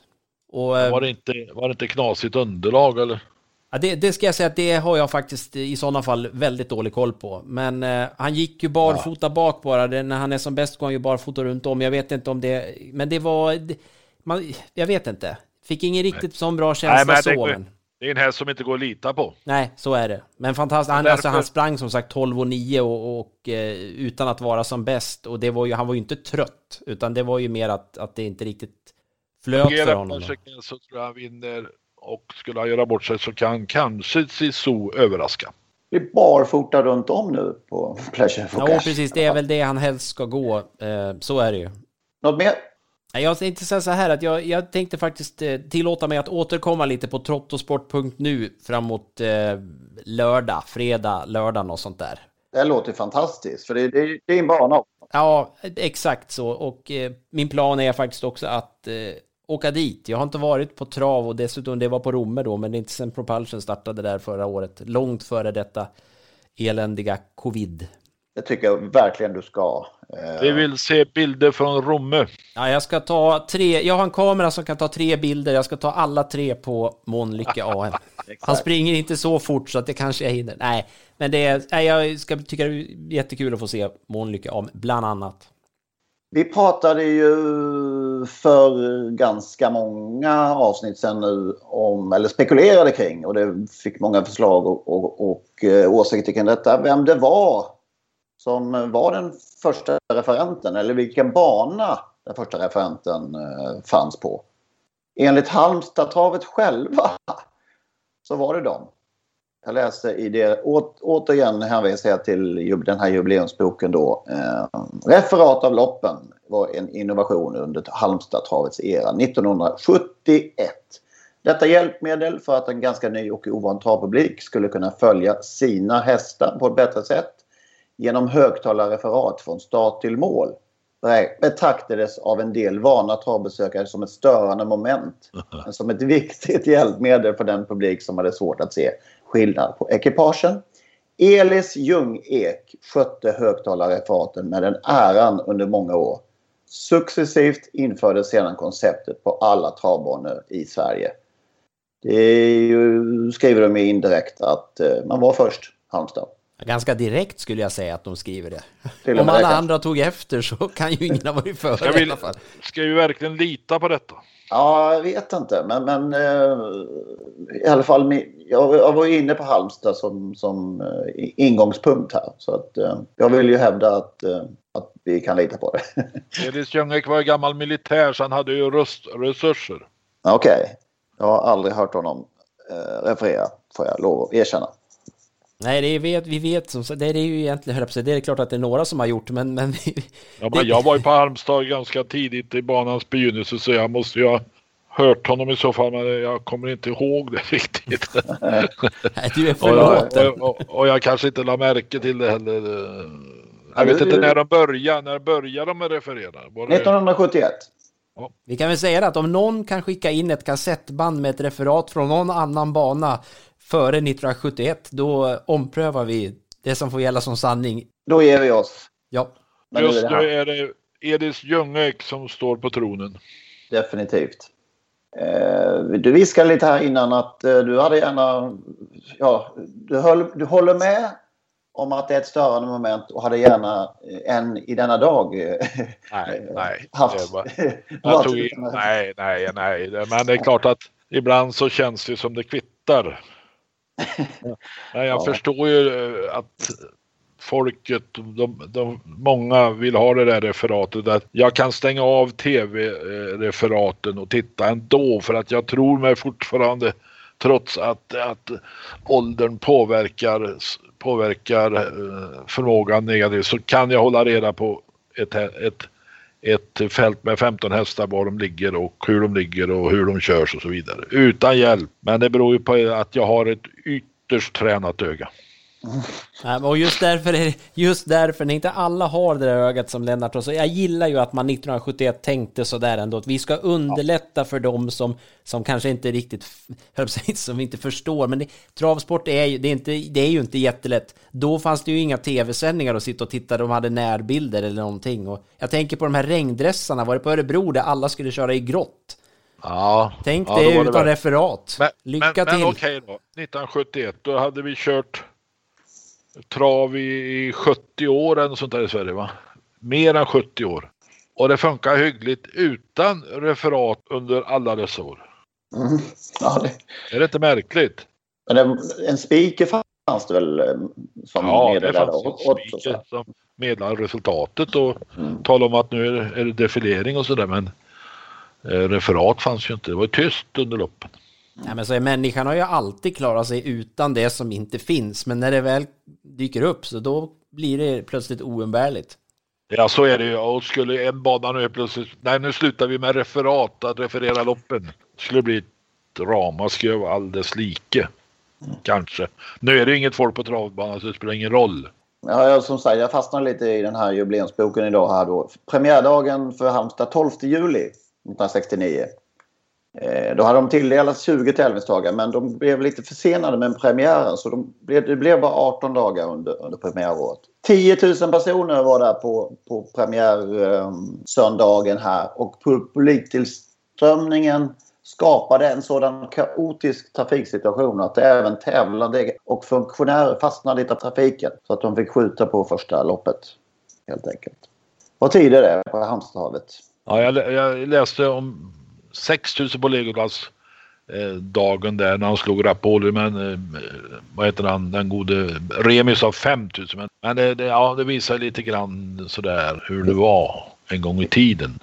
Och, var, det inte, var det inte knasigt underlag eller? Ja, det, det, ska jag säga att det har jag faktiskt i sådana fall väldigt dålig koll på. Men eh, han gick ju barfota ja. bak bara. Det, när han är som bäst går han ju barfota runt om. Jag vet inte om det... Men det var... Det, man, jag vet inte. Fick ingen riktigt sån bra känsla Nej, så. Det, men... det är en häst som inte går att lita på. Nej, så är det. Men fantastiskt. Han, därför... alltså, han sprang som sagt 12 och 9 och, och eh, utan att vara som bäst. Och det var ju, han var ju inte trött. Utan det var ju mer att, att det inte riktigt flöt för honom. Så tror jag han vinner och skulle han göra bort sig så kan kanske Sisu överraska. Det är barfota runt om nu på Pleasure for Ja, cash. precis. Det är väl det han helst ska gå. Eh, så är det ju. Något mer? Jag tänkte säga så här att jag, jag tänkte faktiskt eh, tillåta mig att återkomma lite på trottosport.nu framåt eh, lördag, fredag, lördagen och sånt där. Det låter fantastiskt, för det, det, det är en bana. Ja, exakt så. Och eh, min plan är faktiskt också att eh, åka dit. Jag har inte varit på trav och dessutom det var på Romme då, men det är inte sen Propulsion startade där förra året. Långt före detta eländiga covid. Det tycker jag verkligen du ska. Eh, Vi vill se bilder från Romme. Ja, jag ska ta tre. Jag har en kamera som kan ta tre bilder. Jag ska ta alla tre på Månlycke AN. <laughs> Han springer inte så fort så att det kanske jag hinner. Nej, men det är, jag ska tycka det är jättekul att få se Månlycke AN, bland annat. Vi pratade ju för ganska många avsnitt sen nu om, eller spekulerade kring och det fick många förslag och, och, och eh, åsikter kring detta. Vem det var som var den första referenten eller vilken bana den första referenten eh, fanns på. Enligt Halmstadtravet själva så var det dem. Jag läste i det, å, återigen hänvisar jag till den här jubileumsboken då. Eh, referat av loppen var en innovation under Halmstadtravets era 1971. Detta hjälpmedel för att en ganska ny och ovan travpublik skulle kunna följa sina hästar på ett bättre sätt genom högtalarreferat från start till mål betraktades av en del vana travbesökare som ett störande moment. <laughs> Men som ett viktigt hjälpmedel för den publik som hade svårt att se skillnad på ekipagen. Elis Ljung-Ek skötte högtalarreferaten med den äran under många år. Successivt infördes sedan konceptet på alla travbanor i Sverige. Det ju, skriver de indirekt att eh, man var först, Halmstad. Ganska direkt skulle jag säga att de skriver det. Om alla andra tog efter så kan ju ingen ha varit före i alla fall. Ska vi verkligen lita på detta? Ja, jag vet inte. Men, men eh, i alla fall, jag, jag var inne på Halmstad som, som eh, ingångspunkt här. Så att, eh, jag vill ju hävda att, eh, att vi kan lita på det. <laughs> Elis Ljungek var gammal militär så han hade ju röstresurser. Okej. Okay. Jag har aldrig hört honom eh, referera, får jag lov att erkänna. Nej, det är, vet, vi vet som sagt, det är ju egentligen, höll det är klart att det är några som har gjort men, men, Ja, men jag var ju på Halmstad ganska tidigt i banans begynnelse så jag måste ju ha hört honom i så fall men jag kommer inte ihåg det <laughs> riktigt. <laughs> Nej, du är och, förlåten. jag, och, och, och jag kanske inte la märke till det heller. Jag vet inte när de började, när började de med referera? Var det- 1971. Vi kan väl säga att om någon kan skicka in ett kassettband med ett referat från någon annan bana före 1971, då omprövar vi det som får gälla som sanning. Då ger vi oss. Ja, Men nu är Just det nu är det Edis Ljungek som står på tronen. Definitivt. Eh, du viskade lite här innan att eh, du hade gärna... Ja, du, höll, du håller med om att det är ett störande moment och hade gärna eh, en i denna dag eh, Nej, nej. haft. det varit <laughs> Jag tog in, nej, nej, nej. Det- Men det är klart att ibland så känns det som det kvittar. <laughs> Nej, jag Ja. förstår förstår ju eh, att folket, de, de, många vill ha det där referatet. Att jag kan stänga av tv-referaten och titta ändå för att jag tror mig fortfarande trots att, att åldern påverkar, påverkar eh, förmågan negativt så kan jag hålla reda på ett, ett, ett fält med 15 hästar var de ligger och hur de ligger och hur de körs och så vidare. Utan hjälp. Men det beror ju på att jag har ett ytterst tränat öga. Nej, och just därför, är, just därför, när inte alla har det där ögat som Lennart har, så jag gillar ju att man 1971 tänkte sådär ändå, att vi ska underlätta för dem som, som kanske inte riktigt, som inte förstår, men det, travsport är ju, det är, inte, det är ju inte jättelätt. Då fanns det ju inga tv-sändningar att sitta och titta, de hade närbilder eller någonting. Och jag tänker på de här regndressarna, var det på Örebro där alla skulle köra i grått? Ja, Tänk ja, det utan referat. Men, Lycka men, till! Men okej då, 1971 då hade vi kört trav i, i 70 år eller något sånt där i Sverige va? Mer än 70 år. Och det funkar hyggligt utan referat under alla dessa år. Mm. Ja, det, Är det inte märkligt? men det, en speaker fanns det väl eh, som Ja, det meddelade fanns en och så. speaker som meddelade resultatet och Mm. talade om att nu är det, är det defilering och sådär men eh, referat fanns ju inte. Det var tyst under loppen. Ja, men så är människan har ju alltid klarat sig utan det som inte finns, men när det väl dyker upp så då blir det plötsligt oumbärligt. Ja, så är det ju. Och skulle en bana nu plötsligt... Nej, nu slutar vi med referat, att referera loppen. Det skulle bli ett ramaskri av alldeles like. Kanske. Nu är det inget folk på travbanan så det spelar ingen roll. Ja, jag, som sagt, jag fastnade lite i den här jubileumsboken idag. Här då. Premiärdagen för Halmstad 12 juli 1969. Eh, då hade de tilldelats 20 tävlingsdagar men de blev lite försenade med premiären så de blev, det blev bara 18 dagar under, under premiäråret. 10 000 personer var där på, på premiärsöndagen eh, här och publiktillströmningen skapade en sådan kaotisk trafiksituation att även tävlande och funktionärer fastnade i trafiken så att de fick skjuta på första loppet helt enkelt. Vad tid är det på Halmstadhavet? Ja, jag, jag läste om 6000 på Legolas eh, dagen där när han slog Rapoli men eh, vad heter han, den gode Remi sa 5000 men, men det, det, ja, det visar lite grann sådär hur det var en gång i tiden.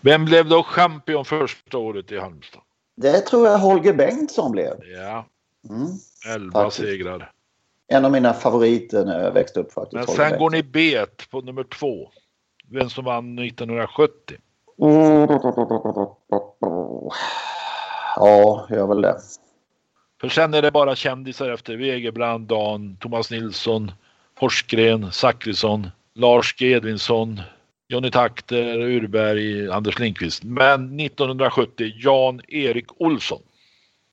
Vem blev då champion första året i Halmstad? Det tror jag Holger Bengtsson blev. Ja, Mm. 11 Faktiskt. segrar. En av mina favoriter när jag växte upp faktiskt. Men Holger sen går Bengtsson. ni bet på nummer två. Vem som vann 1970. Ja, gör väl det. För sen är det bara kändisar efter Wegerbrand, Dan, Thomas Nilsson, Forsgren, Zachrisson, Lars G. Edvinsson, Johnny Takter, Urberg, Anders Lindqvist. Men 1970 Jan-Erik Olsson.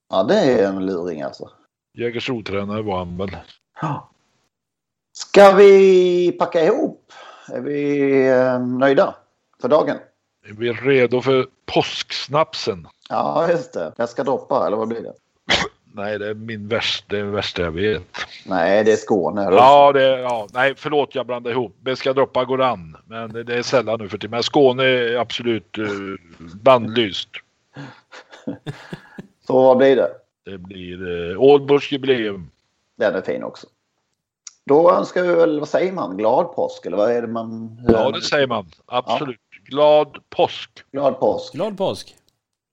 Ja, det är en luring alltså. Jägersro-tränare var han väl. Ska vi packa ihop? Är vi eh, nöjda för dagen? Är vi redo för påsksnapsen? Ja, just det. Jag ska droppa, eller vad blir det? Nej, det är min värsta, det är värsta jag vet. Nej, det är Skåne. Ja, det, ja, nej, förlåt jag blandade ihop. Beska droppa går an. Men det, är sällan nu för tiden. Men Skåne är absolut uh, bandlyst. <laughs> Så vad blir det? Det blir uh, Ålborgs jubileum. Den är fin också. Då önskar vi väl, vad säger man, glad påsk? Eller vad är det man... är Ja, det säger man. Absolut. Glad påsk. Glad påsk. Glad påsk!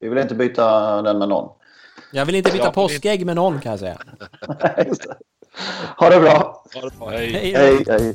Vi vill inte byta den med någon. Jag vill inte byta Ja, påskägg med någon kan jag säga. <laughs> Ha det bra. Ha det bra. Hej. Hej. Hej, hej.